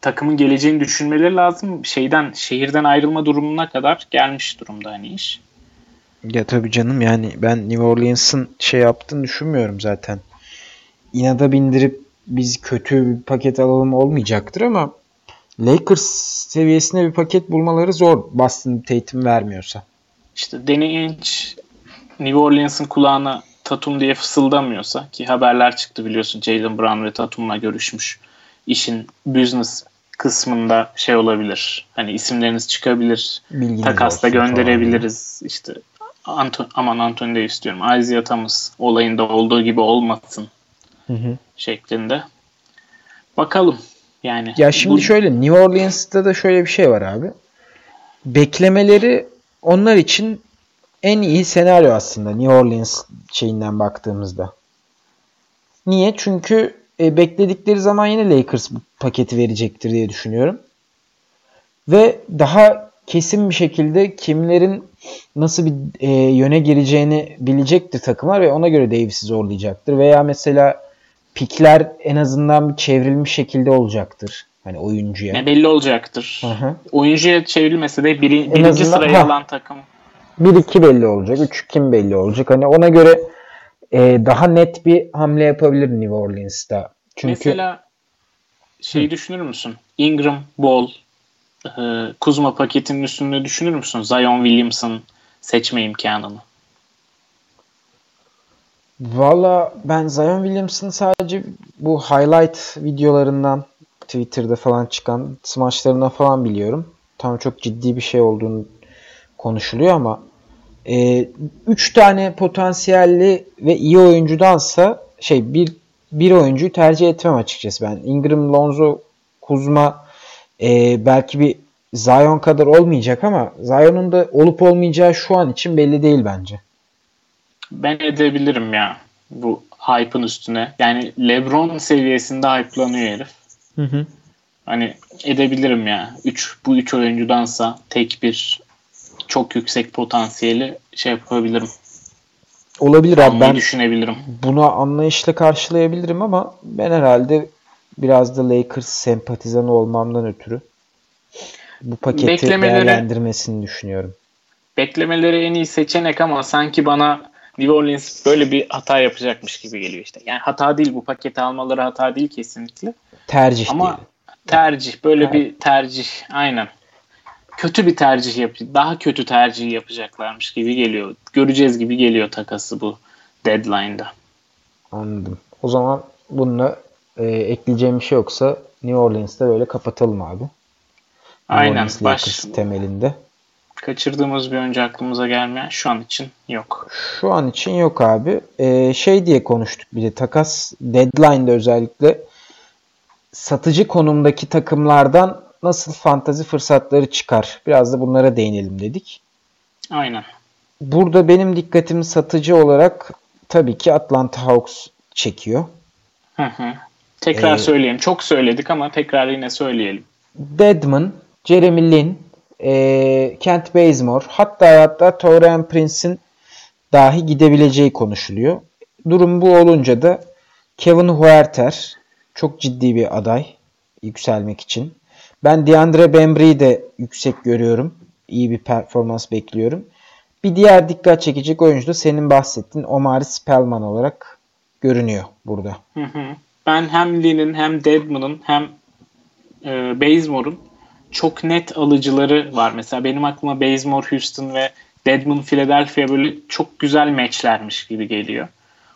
takımın geleceğini düşünmeleri lazım. Şeyden şehirden ayrılma durumuna kadar gelmiş durumda hani iş. Ya tabii canım yani ben New Orleans'ın şey yaptığını düşünmüyorum zaten. İnada bindirip biz kötü bir paket alalım olmayacaktır ama Lakers seviyesinde bir paket bulmaları zor Boston Tatum vermiyorsa. İşte Danny Ainge New Orleans'ın kulağına Tatum diye fısıldamıyorsa ki haberler çıktı biliyorsun Jalen Brown ve Tatum'la görüşmüş. İşin business kısmında şey olabilir. Hani isimleriniz çıkabilir. Bilginiz takasla gönderebiliriz. Falan. İşte Anton, aman Anthony Davis diyorum. Isaiah Thomas olayında olduğu gibi olmasın hı hı. Şeklinde. Bakalım. Yani ya şimdi bu... şöyle New Orleans'ta da şöyle bir şey var abi. Beklemeleri onlar için en iyi senaryo aslında New Orleans şeyinden baktığımızda. Niye? Çünkü e, bekledikleri zaman yine Lakers bu paketi verecektir diye düşünüyorum. Ve daha kesin bir şekilde kimlerin nasıl bir e, yöne gireceğini bilecektir takımlar ve ona göre Davis'i zorlayacaktır. Veya mesela pikler en azından bir çevrilmiş şekilde olacaktır. Hani oyuncuya. Ne belli olacaktır. Hı-hı. Oyuncuya çevrilmese de biri, birinci azından, sıraya ha, alan takım. 1-2 belli olacak. 3 kim belli olacak. Hani ona göre e, daha net bir hamle yapabilir New Orleans'ta. Çünkü Mesela şey Hı. düşünür müsün? Ingram, Ball, e, Kuzma paketinin üstünde düşünür müsün? Zion Williamson seçme imkanını. Valla ben Zion Williamson'ı sadece bu highlight videolarından Twitter'da falan çıkan smaçlarından falan biliyorum. Tam çok ciddi bir şey olduğunu konuşuluyor ama 3 e, üç tane potansiyelli ve iyi oyuncudansa şey bir bir oyuncuyu tercih etmem açıkçası ben. Ingram, Lonzo, Kuzma e, belki bir Zion kadar olmayacak ama Zion'un da olup olmayacağı şu an için belli değil bence. Ben edebilirim ya bu hype'ın üstüne. Yani LeBron seviyesinde hype'lanıyor herif. Hı hı. Hani edebilirim ya. Üç, bu üç oyuncudansa tek bir çok yüksek potansiyeli şey yapabilirim. Olabilir abi ben düşünebilirim. Bunu anlayışla karşılayabilirim ama ben herhalde biraz da Lakers sempatizanı olmamdan ötürü bu paketi beklemeleri, değerlendirmesini düşünüyorum. Beklemeleri en iyi seçenek ama sanki bana New Orleans böyle bir hata yapacakmış gibi geliyor işte. Yani hata değil bu paketi almaları hata değil kesinlikle. Tercih ama değil. tercih böyle evet. bir tercih aynen. Kötü bir tercih yap daha kötü tercih yapacaklarmış gibi geliyor. Göreceğiz gibi geliyor takası bu deadline'da. Anladım. O zaman bununla e, ekleyeceğim bir şey yoksa New Orleans'ta böyle kapatalım abi. Aynen. Baş, temelinde. Kaçırdığımız bir önce aklımıza gelmeyen şu an için yok. Şu an için yok abi. Ee, şey diye konuştuk bir de takas deadline'da özellikle satıcı konumdaki takımlardan nasıl fantazi fırsatları çıkar? Biraz da bunlara değinelim dedik. Aynen. Burada benim dikkatim satıcı olarak tabii ki Atlanta Hawks çekiyor. Hı hı. Tekrar ee, söyleyelim. Çok söyledik ama tekrar yine söyleyelim. Deadman, Jeremy Lin, e, Kent Bazemore hatta hatta Torian Prince'in dahi gidebileceği konuşuluyor. Durum bu olunca da Kevin Huerter çok ciddi bir aday yükselmek için. Ben DeAndre Bembry'i de yüksek görüyorum. İyi bir performans bekliyorum. Bir diğer dikkat çekecek oyuncu da senin bahsettiğin Omar Spellman olarak görünüyor burada. Ben hem Lin'in hem Deadman'ın hem e, Bazemore'un çok net alıcıları var. Mesela benim aklıma Bazemore, Houston ve Deadman Philadelphia böyle çok güzel meçlermiş gibi geliyor.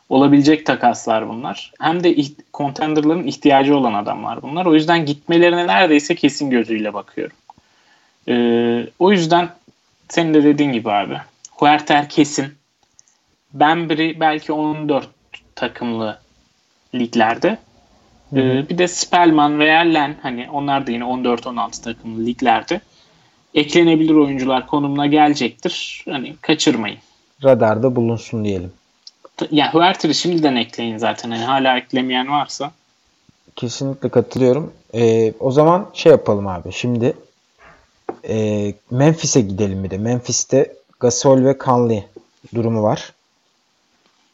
Olabilecek takaslar bunlar. Hem de iht- contenderların ihtiyacı olan adamlar bunlar. O yüzden gitmelerine neredeyse kesin gözüyle bakıyorum. Ee, o yüzden senin de dediğin gibi abi. Huerter kesin. Bembry belki 14 takımlı liglerde. Ee, bir de Spellman veya Len hani onlar da yine 14-16 takımlı liglerde eklenebilir oyuncular konumuna gelecektir. Hani kaçırmayın. Radarda bulunsun diyelim. T- Yani Huerter'i şimdiden ekleyin zaten. Hani hala eklemeyen varsa. Kesinlikle katılıyorum. Ee, o zaman şey yapalım abi. Şimdi e, Memphis'e gidelim bir de. Memphis'te Gasol ve Conley durumu var.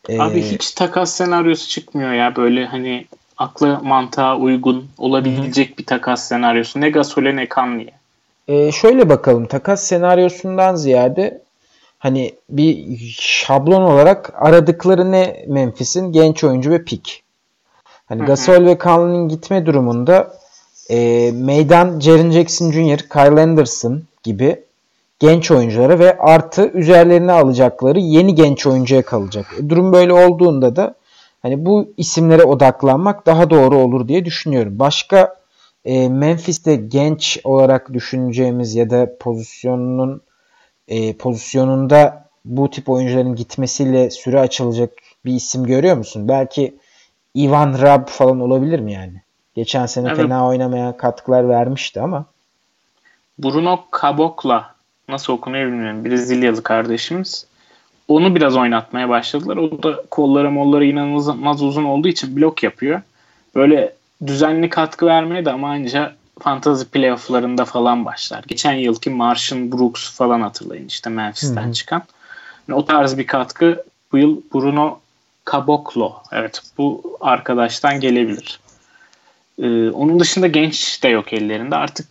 Ee, Abi hiç takas senaryosu çıkmıyor ya. Böyle hani akla mantığa uygun olabilecek bir takas senaryosu. Ne Gasol'e ne Conley'e. e, şöyle bakalım. Takas senaryosundan ziyade hani bir şablon olarak aradıkları ne Memphis'in genç oyuncu ve pik. Hani. Gasol ve Conley'nin gitme durumunda e, meydan Jaren Jackson Jr., Kyle Anderson gibi genç oyunculara ve artı üzerlerine alacakları yeni genç oyuncuya kalacak. E, durum böyle olduğunda da hani bu isimlere odaklanmak daha doğru olur diye düşünüyorum. Başka e, Memphis'te genç olarak düşüneceğimiz ya da pozisyonunun e, pozisyonunda bu tip oyuncuların gitmesiyle süre açılacak bir isim görüyor musun? Belki Ivan Rab falan olabilir mi yani? Geçen sene Evet. fena oynamaya katkılar vermişti ama Bruno Cabocla nasıl okunuyor bilmiyorum. Brezilyalı kardeşimiz. Onu biraz oynatmaya başladılar. O da kolları molları inanılmaz uzun olduğu için blok yapıyor. Böyle düzenli katkı vermeye de ama anca fantasy playofflarında falan başlar. Geçen yılki Martian Brooks falan hatırlayın işte Memphis'ten Hı hı. çıkan. Yani o tarz bir katkı bu yıl Bruno Caboclo. Evet bu arkadaştan gelebilir. Ee, onun dışında genç de yok ellerinde. Artık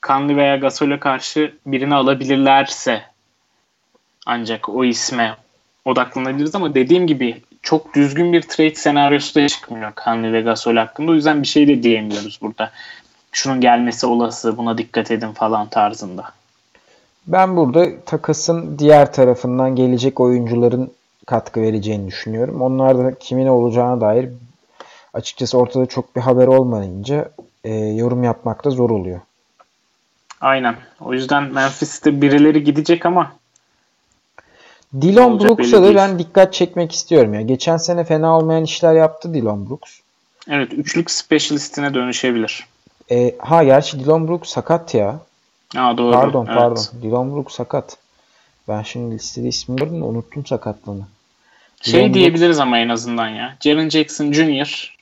Kanlı veya Gasol'e karşı birini alabilirlerse ancak o isme odaklanabiliriz ama dediğim gibi çok düzgün bir trade senaryosu da çıkmıyor Kanlı ve Gasol hakkında. O yüzden bir şey de diyemiyoruz burada. Şunun gelmesi olası buna dikkat edin falan tarzında. ben burada takasın diğer tarafından gelecek oyuncuların katkı vereceğini düşünüyorum. Onlar da kimin olacağına dair açıkçası ortada çok bir haber olmayınca e, yorum yapmak da zor oluyor. Aynen. O yüzden Memphis'te birileri gidecek ama Dylan Brooks'a da ben dikkat çekmek istiyorum ya. Geçen sene fena olmayan işler yaptı Dylan Brooks. evet üçlük specialistine dönüşebilir. E, ha gerçi Dylan Brooks sakat ya. Aa, doğru. Pardon Evet. pardon. Dylan Brooks sakat. Ben şimdi listede ismini gördüm unuttum sakatlığını. Şey Dylan diyebiliriz ama en azından ya. Jaren Jackson Jr.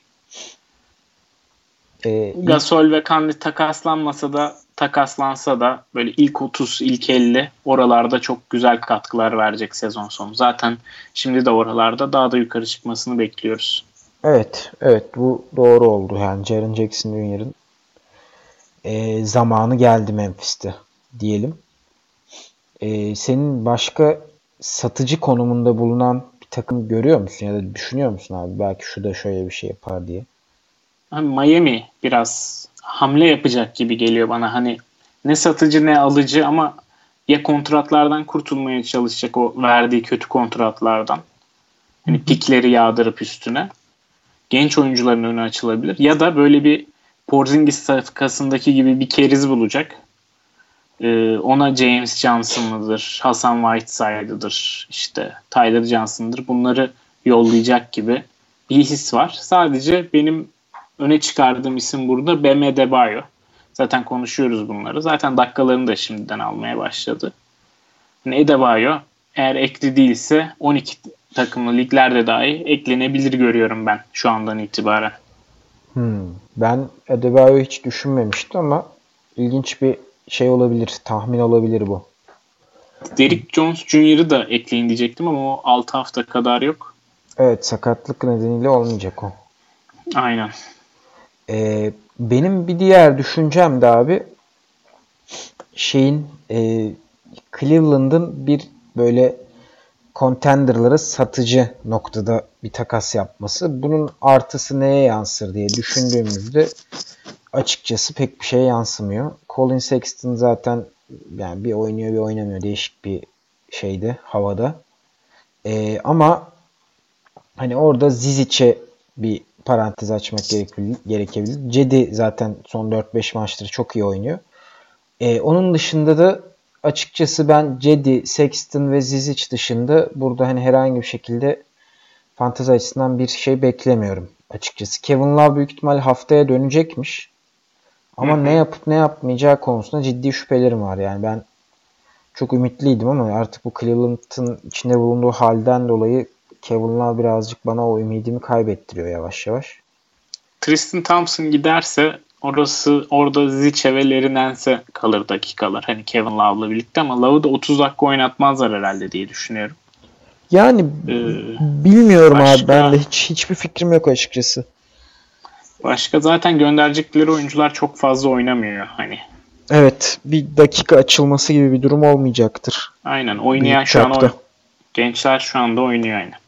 E, Gasol ve Kanli takaslanmasa da takaslansa da böyle ilk 30, ilk 50 oralarda çok güzel katkılar verecek sezon sonu. Zaten şimdi de oralarda daha da yukarı çıkmasını bekliyoruz. Evet, evet bu doğru oldu. Yani Jaren Jackson Jr.'ın e, zamanı geldi Memphis'te diyelim. E, senin başka satıcı konumunda bulunan bir takım görüyor musun ya da düşünüyor musun abi? Belki şu da şöyle bir şey yapar diye. Miami biraz hamle yapacak gibi geliyor bana. Hani ne satıcı ne alıcı ama ya kontratlardan kurtulmaya çalışacak o verdiği kötü kontratlardan. Hani pikleri yağdırıp üstüne. Genç oyuncuların önü açılabilir. Ya da böyle bir Porzingis safkasındaki gibi bir keriz bulacak. Ee, ona James Johnson'ıdır, Hasan Whiteside'ıdır, işte Tyler Johnson'dır. Bunları yollayacak gibi bir his var. Sadece benim öne çıkardığım isim burada Bam Adebayo. Zaten konuşuyoruz bunları. Zaten dakikalarını da şimdiden almaya başladı. Yani Adebayo eğer ekli değilse 12 takımlı liglerde dahi eklenebilir görüyorum ben şu andan itibaren. Hmm. Ben Adebayo'yu hiç düşünmemiştim ama ilginç bir şey olabilir. Tahmin olabilir bu. Derrick Jones Jr.'ı da ekleyin diyecektim ama o 6 hafta kadar yok. Evet sakatlık nedeniyle olmayacak o. Aynen. Ee, benim bir diğer düşüncem de abi şeyin e, Cleveland'ın bir böyle contender'lara satıcı noktada bir takas yapması. Bunun artısı neye yansır diye düşündüğümüzde açıkçası pek bir şeye yansımıyor. Colin Sexton zaten yani bir oynuyor bir oynamıyor değişik bir şeyde havada. E, ama hani orada Zizic'e bir parantez açmak gerekebilir. Cedi zaten son 4-5 maçtır çok iyi oynuyor. E, onun dışında da açıkçası ben Cedi, Sexton ve Zizic dışında burada hani herhangi bir şekilde fantezi açısından bir şey beklemiyorum açıkçası. Kevin Love büyük ihtimal haftaya dönecekmiş. Ama ne yapıp ne yapmayacağı konusunda ciddi şüphelerim var. Yani ben çok ümitliydim ama artık bu Cleveland'ın içinde bulunduğu halden dolayı Kevin Love birazcık bana o ümidimi kaybettiriyor yavaş yavaş. Tristan Thompson giderse orası orada Ziche ve Lerinense kalır dakikalar. Hani Kevin Love'la birlikte ama Love'ı da 30 dakika oynatmazlar herhalde diye düşünüyorum. Yani ee, bilmiyorum başka, abi ben de hiç hiçbir fikrim yok açıkçası. Başka zaten gönderecekleri oyuncular çok fazla oynamıyor hani. Evet, bir dakika açılması gibi bir durum olmayacaktır. Aynen, oynayan şu an o, gençler şu anda oynuyor aynen.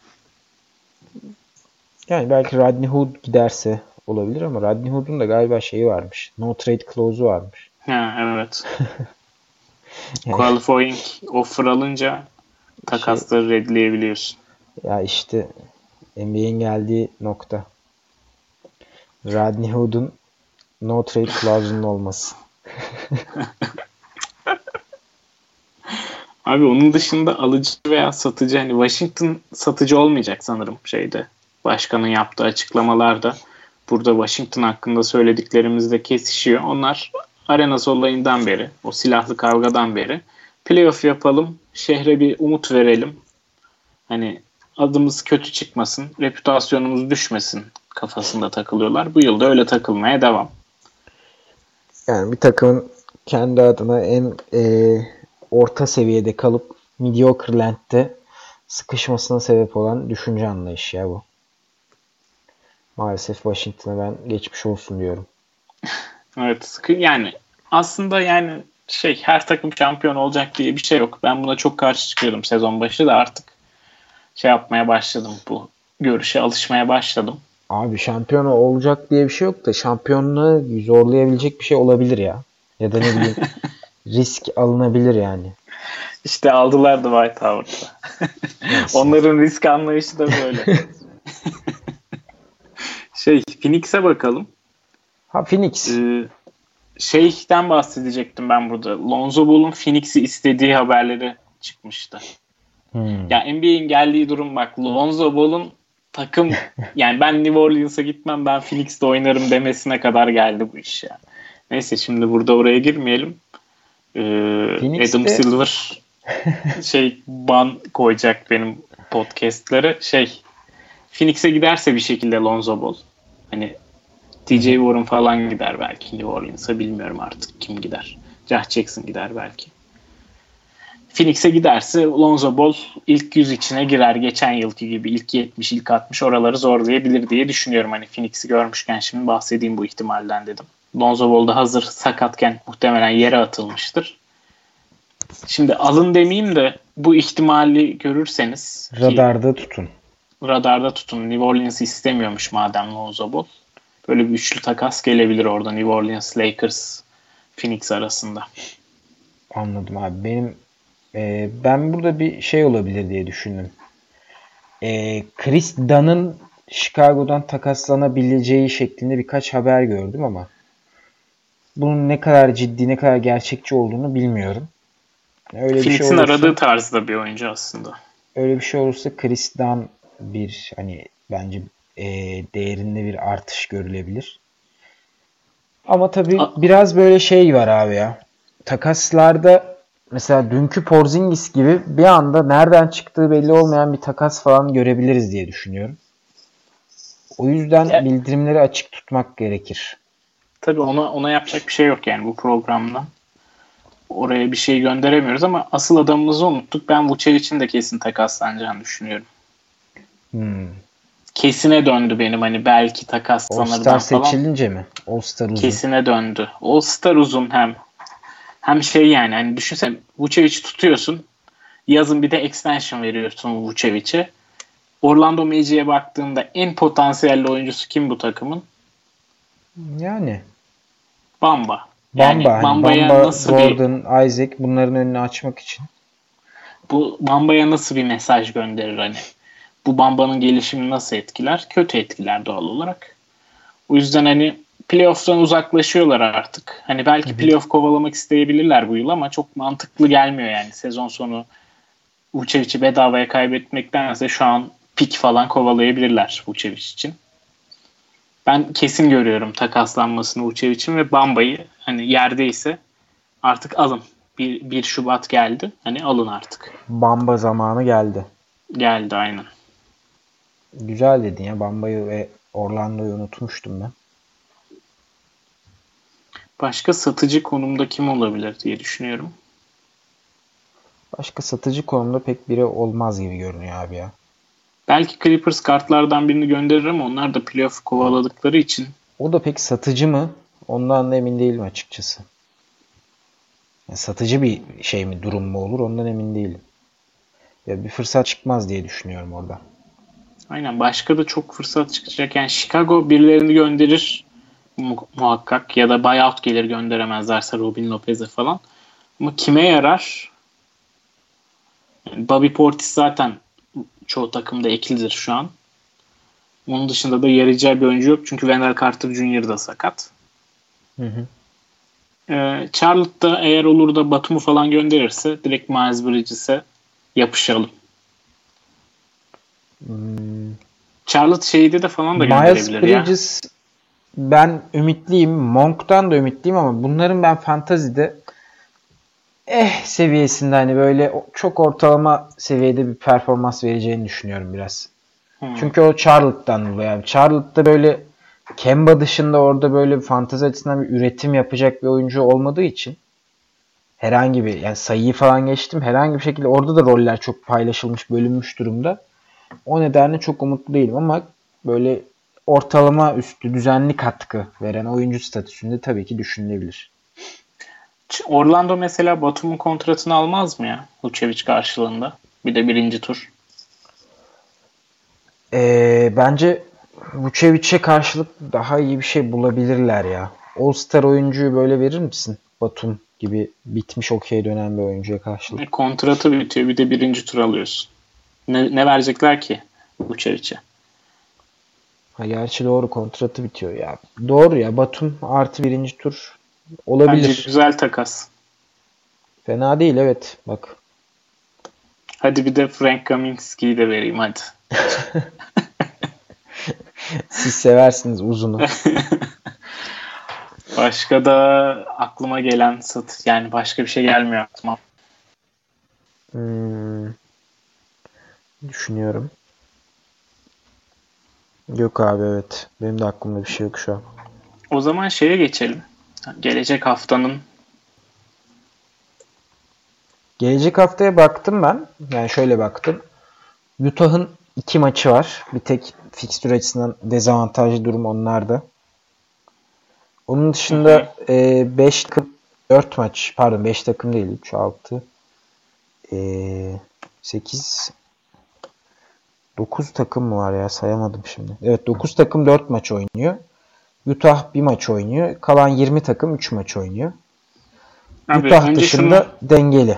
Yani belki Rodney Hood giderse olabilir ama Rodney Hood'un da galiba şeyi varmış. No trade clause'u varmış. Ha evet. yani, Qualifying offer alınca takasları şey, redleyebiliyorsun. Ya işte NBA'in geldiği nokta. Rodney Hood'un no trade clause'unun olması. Abi onun dışında alıcı veya satıcı hani Washington satıcı olmayacak sanırım şeyde. Başkanın yaptığı açıklamalarda burada Washington hakkında söylediklerimizde kesişiyor. Onlar Arenas olayından beri, o silahlı kavgadan beri playoff yapalım, şehre bir umut verelim. Hani adımız kötü çıkmasın, reputasyonumuz düşmesin kafasında takılıyorlar. Bu yılda öyle takılmaya devam. Yani bir takımın kendi adına en e, orta seviyede kalıp mediocre land'de sıkışmasına sebep olan düşünce anlayışı ya bu. Maalesef Washington'a ben geçmiş olsun diyorum. evet sıkı yani aslında yani şey her takım şampiyon olacak diye bir şey yok. Ben buna çok karşı çıkıyordum sezon başı da artık şey yapmaya başladım bu görüşe alışmaya başladım. Abi şampiyon olacak diye bir şey yok da şampiyonluğu zorlayabilecek bir şey olabilir ya. Ya da ne bileyim risk alınabilir yani. İşte aldılar da White Howard'da. Onların risk anlayışı da böyle. şey Phoenix'e bakalım. Ha Phoenix. Ee, şeyden bahsedecektim ben burada. Lonzo Ball'un Phoenix'i istediği haberleri çıkmıştı. Hmm. Ya NBA'in geldiği durum bak Lonzo Ball'un takım yani ben New Orleans'a gitmem ben Phoenix'te oynarım demesine kadar geldi bu iş ya. Neyse şimdi burada oraya girmeyelim. Ee, Adam Silver şey ban koyacak benim podcastları. Şey Phoenix'e giderse bir şekilde Lonzo Ball. Hani TJ Warren falan gider belki New Orleans'a bilmiyorum artık kim gider. Josh Jackson gider belki. Phoenix'e giderse Lonzo Ball ilk 100 içine girer. Geçen yılki gibi ilk 70, ilk 60 oraları zorlayabilir diye düşünüyorum. Hani Phoenix'i görmüşken şimdi bahsedeyim bu ihtimalden dedim. Lonzo Ball da hazır sakatken muhtemelen yere atılmıştır. Şimdi alın demeyeyim de bu ihtimali görürseniz radarda tutun. Radarda tutun. New Orleans istemiyormuş madem Lonzo Ball. Böyle bir üçlü takas gelebilir orada New Orleans, Lakers, Phoenix arasında. Anladım abi. Benim e, ben burada bir şey olabilir diye düşündüm. E, Chris Dunn'ın Chicago'dan takaslanabileceği şeklinde birkaç haber gördüm ama bunun ne kadar ciddi, ne kadar gerçekçi olduğunu bilmiyorum. Öyle Phoenix'in bir şey olursa, aradığı tarzda bir oyuncu aslında. Öyle bir şey olursa Chris Dunn bir hani bence e, değerinde bir artış görülebilir. Ama tabii A- biraz böyle şey var abi ya. Takaslarda mesela dünkü Porzingis gibi bir anda nereden çıktığı belli olmayan bir takas falan görebiliriz diye düşünüyorum. O yüzden ya, bildirimleri açık tutmak gerekir. Tabii ona ona yapacak bir şey yok yani bu programda. Oraya bir şey gönderemiyoruz ama asıl adamımızı unuttuk. Ben Vucevic'in de kesin takaslanacağını düşünüyorum. Hmm. Kesine döndü benim hani belki takaslanır All-Star falan. seçilince mi? All-Star uzun. Kesine döndü. All-Star uzun hem hem şey yani hani düşünsene Vucevic'i tutuyorsun. Yazın bir de extension veriyorsun Vucevic'e. Orlando Magic'e baktığında en potansiyelli oyuncusu kim bu takımın? Yani. Bamba. Yani Bamba. Bamba'ya Bamba, nasıl Gordon, bir... Isaac bunların önünü açmak için. bu Bamba'ya nasıl bir mesaj gönderir hani? Bu Bamba'nın gelişimini nasıl etkiler? Kötü etkiler doğal olarak. O yüzden hani playoff'tan uzaklaşıyorlar artık. Hani belki playoff kovalamak isteyebilirler bu yıl ama çok mantıklı gelmiyor yani sezon sonu Vucevic'i bedavaya kaybetmektense şu an pik falan kovalayabilirler Vucevic için. Ben kesin görüyorum takaslanmasını Vucevic'in ve Bamba'yı hani yerdeyse artık alın. Bir, 1 Şubat geldi. Hani alın artık. Bamba zamanı geldi. Geldi aynen. Güzel dedin ya. Bamba'yı ve Orlando'yu unutmuştum ben. Başka satıcı konumda kim olabilir diye düşünüyorum. Başka satıcı konumda pek biri olmaz gibi görünüyor abi ya. Belki Clippers kartlardan birini gönderir ama onlar da playoff kovaladıkları için. O da pek satıcı mı? Ondan da emin değilim açıkçası. Yani satıcı bir şey mi durum mu olur ondan emin değilim. Ya bir fırsat çıkmaz diye düşünüyorum orada. Aynen başka da çok fırsat çıkacak. Yani Chicago birilerini gönderir mu- muhakkak ya da buyout gelir gönderemezlerse Robin Lopez'e falan. Ama kime yarar? Yani Bobby Portis zaten çoğu takımda eklidir şu an. Onun dışında da yarayacağı bir oyuncu yok. Çünkü Wendell Carter Jr. da sakat. Hı hı. Ee, Charlotte'da eğer olur da Batum'u falan gönderirse direkt Miles Bridges'e yapışalım. Hmm. Charlotte şeyde de falan da Miles gönderebilir ya. Bridges ben ümitliyim. Monk'tan da ümitliyim ama bunların ben fantazide eh seviyesinde hani böyle çok ortalama seviyede bir performans vereceğini düşünüyorum biraz. Hmm. Çünkü o Charlotte'dan dolayı. Yani Charlotte'da böyle Kemba dışında orada böyle bir fantezi açısından bir üretim yapacak bir oyuncu olmadığı için herhangi bir yani sayıyı falan geçtim herhangi bir şekilde orada da roller çok paylaşılmış bölünmüş durumda. O nedenle çok umutlu değilim ama böyle ortalama üstü düzenli katkı veren oyuncu statüsünde tabii ki düşünülebilir. Orlando mesela Batum'un kontratını almaz mı ya? Vucevic karşılığında. Bir de birinci tur. Ee, bence Vucevic'e karşılık daha iyi bir şey bulabilirler ya. All-Star oyuncuyu böyle verir misin? Batum gibi bitmiş okey dönen bir oyuncuya karşılık. E, kontratı bitiyor bir de birinci tur alıyorsun. Ne, ne verecekler ki Vucevic'e? Ha, gerçi doğru kontratı bitiyor ya. Doğru ya Batum artı birinci tur Bence olabilir. güzel takas. Fena değil evet bak. Hadi bir de Frank Kaminsky'yi de vereyim hadi. Siz seversiniz uzunu. Başka da aklıma gelen sat yani başka bir şey gelmiyor aklıma. Hmm. Düşünüyorum. Yok abi evet. Benim de aklımda bir şey yok şu an. O zaman şeye geçelim. Gelecek haftanın Gelecek haftaya baktım ben. Yani şöyle baktım. Utah'ın iki maçı var. Bir tek fikstür açısından dezavantajlı durum onlarda. Onun dışında 5 takım 4 maç pardon 5 takım değil 3 6 8 9 takım mı var ya sayamadım şimdi. Evet 9 takım 4 maç oynuyor. Utah bir maç oynuyor. Kalan 20 takım 3 maç oynuyor. Abi, Utah dışında dengeli.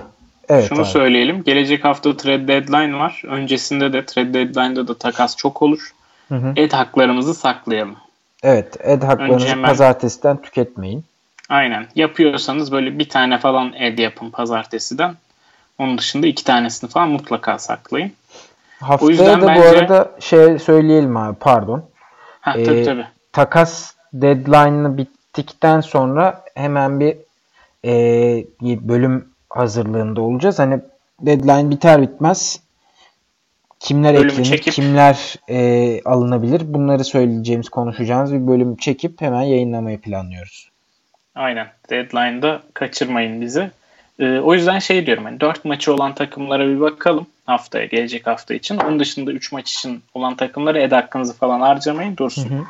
Evet Şunu abi. söyleyelim. Gelecek hafta trade deadline var. Öncesinde de trade deadline'da da takas çok olur. Hı hı. Et haklarımızı saklayalım. Evet, ed haklarınızı hemen- pazartesiden tüketmeyin. Aynen. Yapıyorsanız böyle bir tane falan ed yapın pazartesiden. Onun dışında iki tanesini falan mutlaka saklayın. Haftaya da bu bence- arada şey söyleyelim abi pardon. Ha Ee, tabii tabii. Takas deadline'ı bittikten sonra hemen bir e, bir bölüm hazırlığında olacağız. Hani deadline biter bitmez kimler Bölümü eklenir, çekip- kimler e, alınabilir bunları söyleyeceğimiz, konuşacağımız bir bölüm çekip hemen yayınlamayı planlıyoruz. Aynen. Deadline'da kaçırmayın bizi. Ee, o yüzden şey diyorum hani 4 maçı olan takımlara bir bakalım haftaya gelecek hafta için. Onun dışında 3 maç için olan takımlara ed hakkınızı falan harcamayın dursun. Hı hı.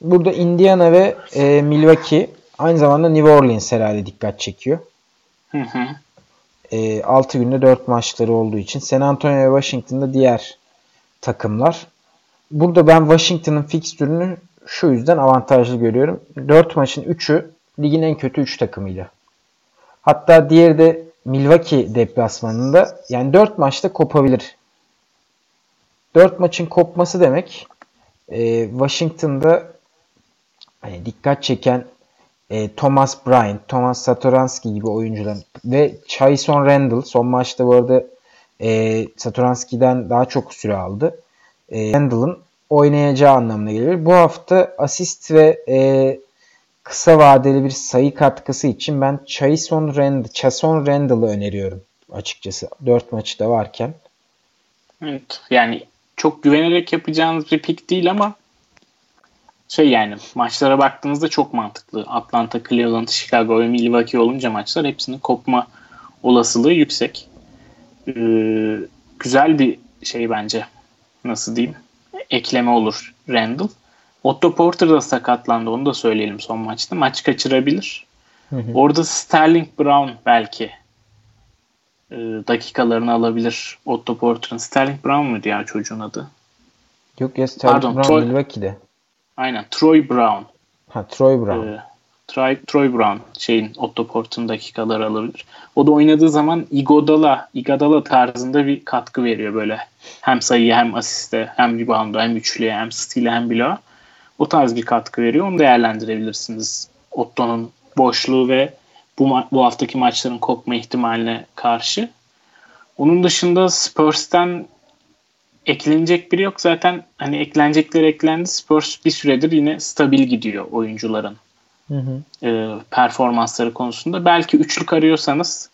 Burada Indiana ve e, Milwaukee aynı zamanda New Orleans herhalde dikkat çekiyor. Hı hı. E, 6 günde 4 maçları olduğu için. San Antonio ve Washington'da diğer takımlar. Burada ben Washington'ın fikstürünü şu yüzden avantajlı görüyorum. 4 maçın 3'ü ligin en kötü 3 takımıyla. Hatta diğeri de Milwaukee deplasmanında yani 4 maçta kopabilir. 4 maçın kopması demek e, Washington'da hani dikkat çeken e, Thomas Bryant, Thomas Satoransky gibi oyuncuların ve Chayson Randall son maçta bu arada e, Satoransky'den daha çok süre aldı. E, Randall'ın oynayacağı anlamına gelir. Bu hafta asist ve e, kısa vadeli bir sayı katkısı için ben Chayson Randall, Chason Randall'ı öneriyorum açıkçası. 4 maçı da varken. Evet. Yani çok güvenerek yapacağınız bir pik değil ama şey yani maçlara baktığınızda çok mantıklı. Atlanta, Cleveland, Chicago ve Milwaukee olunca maçlar hepsinin kopma olasılığı yüksek. Ee, güzel bir şey bence. Nasıl diyeyim? Ekleme olur Randall. Otto Porter da sakatlandı. Onu da söyleyelim son maçta. Maç kaçırabilir. Hı hı. Orada Sterling Brown belki e, dakikalarını alabilir. Otto Porter'ın. Sterling Brown mu diğer çocuğun adı? Yok ya Sterling Pardon, Brown Troy, Milwaukee'de. Aynen. Troy Brown. Ha Troy Brown. Ee, Troy, Troy Brown şeyin Otto Porter'ın dakikaları alabilir. O da oynadığı zaman Igodala, Igodala tarzında bir katkı veriyor böyle. Hem sayıya hem asiste hem rebound'a hem üçlüye hem steal'e hem bloğa. O tarz bir katkı veriyor. Onu değerlendirebilirsiniz. Otto'nun boşluğu ve bu, bu haftaki maçların kopma ihtimaline karşı. Onun dışında Spurs'ten eklenecek biri yok. Zaten hani eklenecekler eklendi. Spurs bir süredir yine stabil gidiyor oyuncuların hı hı. E, performansları konusunda. Belki üçlük arıyorsanız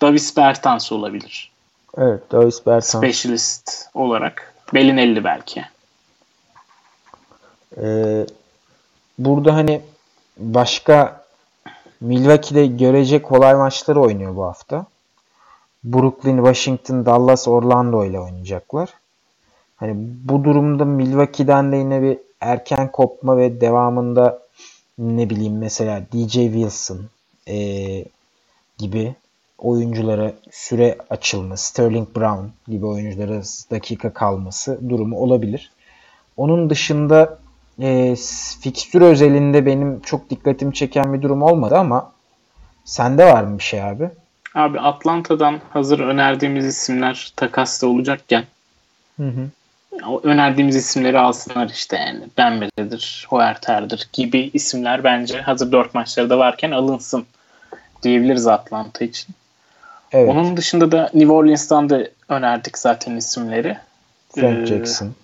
Davis Bertans olabilir. Evet Davis Bertans. Specialist olarak. Belinelli belki. Ee, burada hani başka Milwaukee'de görecek kolay maçları oynuyor bu hafta. Brooklyn, Washington, Dallas, Orlando ile oynayacaklar. Hani bu durumda Milwaukee'den de yine bir erken kopma ve devamında ne bileyim mesela DJ Wilson e, gibi oyunculara süre açılması, Sterling Brown gibi oyunculara dakika kalması durumu olabilir. Onun dışında e, fikstür özelinde benim çok dikkatimi çeken bir durum olmadı ama sende var mı bir şey abi? Abi Atlanta'dan hazır önerdiğimiz isimler takasta olacakken hı hı. Önerdiğimiz isimleri alsınlar işte yani Bembele'dir, Huerter'dir gibi isimler bence hazır dört maçları da varken alınsın diyebiliriz Atlanta için. Evet. Onun dışında da New Orleans'tan da önerdik zaten isimleri. Frank ee, Jackson.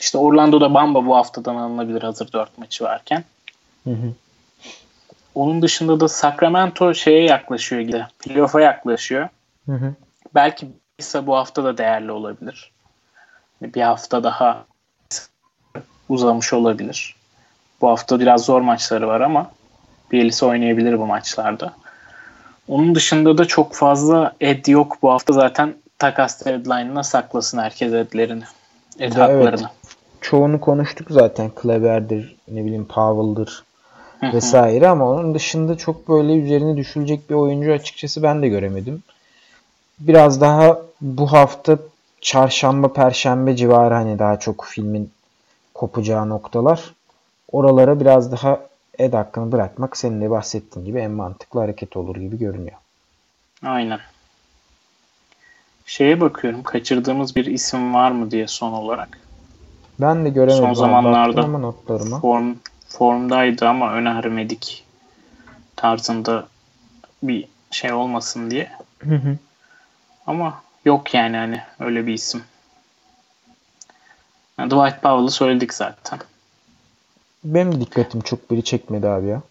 İşte Orlando'da Bamba bu haftadan alınabilir hazır dört maçı varken. Hı hı. Onun dışında da Sacramento şeye yaklaşıyor gibi. Playoff'a yaklaşıyor. Hı hı. Belki ise bu hafta da değerli olabilir. Bir hafta daha uzamış olabilir. Bu hafta biraz zor maçları var ama Bielisa oynayabilir bu maçlarda. Onun dışında da çok fazla ed yok bu hafta zaten takas deadline'ına saklasın herkes edlerini. Ed evet. Çoğunu konuştuk zaten. Kleber'dir, ne bileyim Powell'dır vesaire ama onun dışında çok böyle üzerine düşülecek bir oyuncu açıkçası ben de göremedim. Biraz daha bu hafta çarşamba, perşembe civarı hani daha çok filmin kopacağı noktalar. Oralara biraz daha ed hakkını bırakmak senin de bahsettiğin gibi en mantıklı hareket olur gibi görünüyor. Aynen. Şeye bakıyorum kaçırdığımız bir isim var mı diye son olarak. Ben de göremedim. Son zamanlarda ama notlarıma. Form, formdaydı ama önermedik tarzında bir şey olmasın diye. Hı hı. Ama yok yani hani öyle bir isim. Yani Dwight Powell'ı söyledik zaten. Benim de dikkatim çok biri çekmedi abi ya.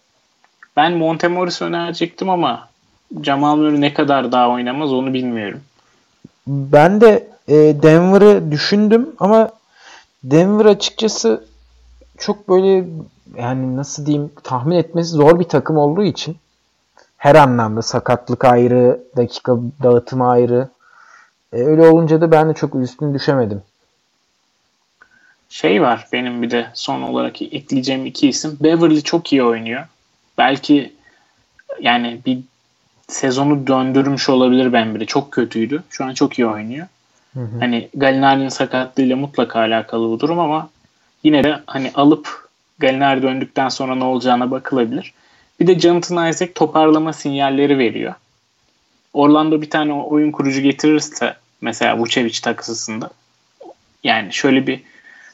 Ben Montemoris önerecektim ama Jamal Murray ne kadar daha oynamaz onu bilmiyorum. Ben de e, Denver'ı düşündüm ama Denver açıkçası çok böyle yani nasıl diyeyim tahmin etmesi zor bir takım olduğu için her anlamda sakatlık ayrı, dakika dağıtımı ayrı. E, öyle olunca da ben de çok üstüne düşemedim. Şey var benim bir de son olarak ekleyeceğim iki isim. Beverly çok iyi oynuyor. Belki yani bir sezonu döndürmüş olabilir ben biri. Çok kötüydü. Şu an çok iyi oynuyor. Hı. Hani Galinari'nin sakatlığıyla mutlaka alakalı bu durum ama yine de hani alıp Galinari döndükten sonra ne olacağına bakılabilir. Bir de Jonathan Isaac toparlama sinyalleri veriyor. Orlando bir tane oyun kurucu getirirse mesela Vucevic takısında yani şöyle bir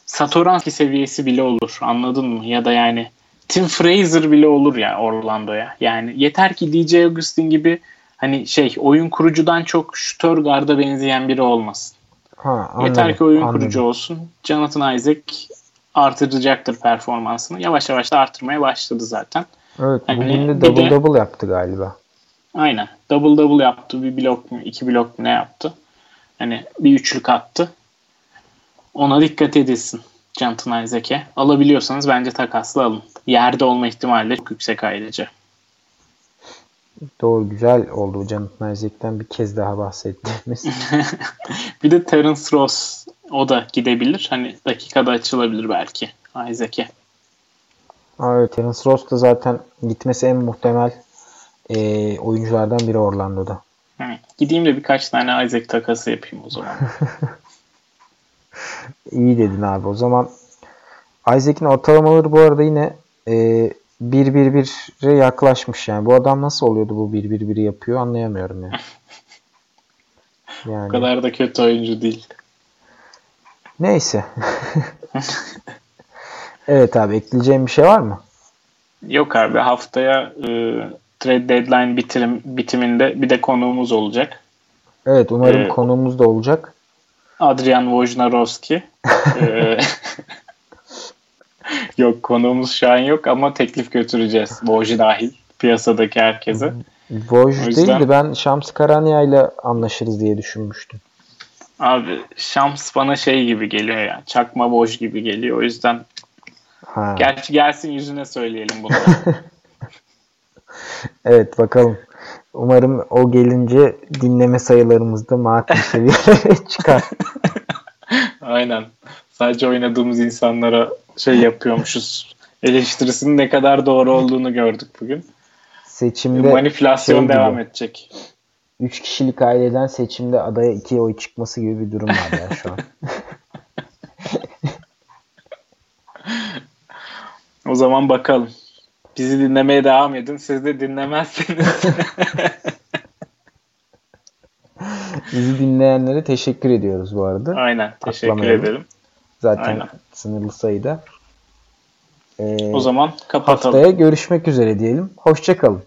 Satoranski seviyesi bile olur. Anladın mı? Ya da yani Tim Fraser bile olur ya Orlando'ya. Yani yeter ki DJ Augustin gibi hani şey oyun kurucudan çok şutör garda benzeyen biri olmasın. Ha, anladım, yeter ki oyun anladım. kurucu olsun. Jonathan Isaac artıracaktır performansını. Yavaş yavaş da artırmaya başladı zaten. Evet Hani bugün de double de- double yaptı galiba. Aynen. Double double yaptı. Bir blok mu, iki blok mu ne yaptı? Hani bir üçlük attı. Ona dikkat edilsin. Jonathan Isaac'e. Alabiliyorsanız bence takasla alın. Yerde olma ihtimali de çok yüksek ayrıca. Doğru güzel oldu Jonathan Isaac'ten bir kez daha bahsettiğimiz. bir de Terence Ross o da gidebilir. Hani dakikada açılabilir belki Isaac'e. Aa, evet Terence Ross da zaten gitmesi en muhtemel e, oyunculardan biri Orlando'da. Hı. Gideyim de birkaç tane Isaac takası yapayım o zaman. İyi dedin abi. O zaman Isaac'in ortalamaları bu arada yine e, 1-1-1'e yaklaşmış yani. Bu adam nasıl oluyordu bu 1-1-1'i yapıyor anlayamıyorum yani. o Yani kadar da kötü oyuncu değil. neyse. evet abi ekleyeceğim bir şey var mı? Yok abi haftaya e, trade deadline bitirim, bitiminde bir de konuğumuz olacak. Evet umarım Ee, konuğumuz da olacak. Adrian Wojnarowski. Ee, yok konuğumuz şu an yok ama teklif götüreceğiz. Woj dahil piyasadaki herkese. Woj o yüzden- değildi ben Shams Karania ile anlaşırız diye düşünmüştüm. Abi Shams bana şey gibi geliyor ya. Çakma Woj gibi geliyor. O yüzden Ha. gerçi gelsin yüzüne söyleyelim bunu. Evet bakalım. Umarım o gelince dinleme sayılarımız da makul seviyelere çıkar. Aynen. Sadece oynadığımız insanlara şey yapıyormuşuz. Eleştirisinin ne kadar doğru olduğunu gördük bugün. Seçimde Manipülasyon şey gibi. devam edecek. 3 kişilik aileden seçimde adaya 2 oy çıkması gibi bir durum var ya şu an. O zaman bakalım. Bizi dinlemeye devam edin. Siz de dinlemezseniz Bizi dinleyenlere teşekkür ediyoruz bu arada. aynen teşekkür Atlamayalım. ederim. Zaten aynen. sınırlı sayıda. Ee, O zaman kapatalım. haftaya görüşmek üzere diyelim. Hoşçakalın.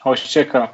Hoşçakalın.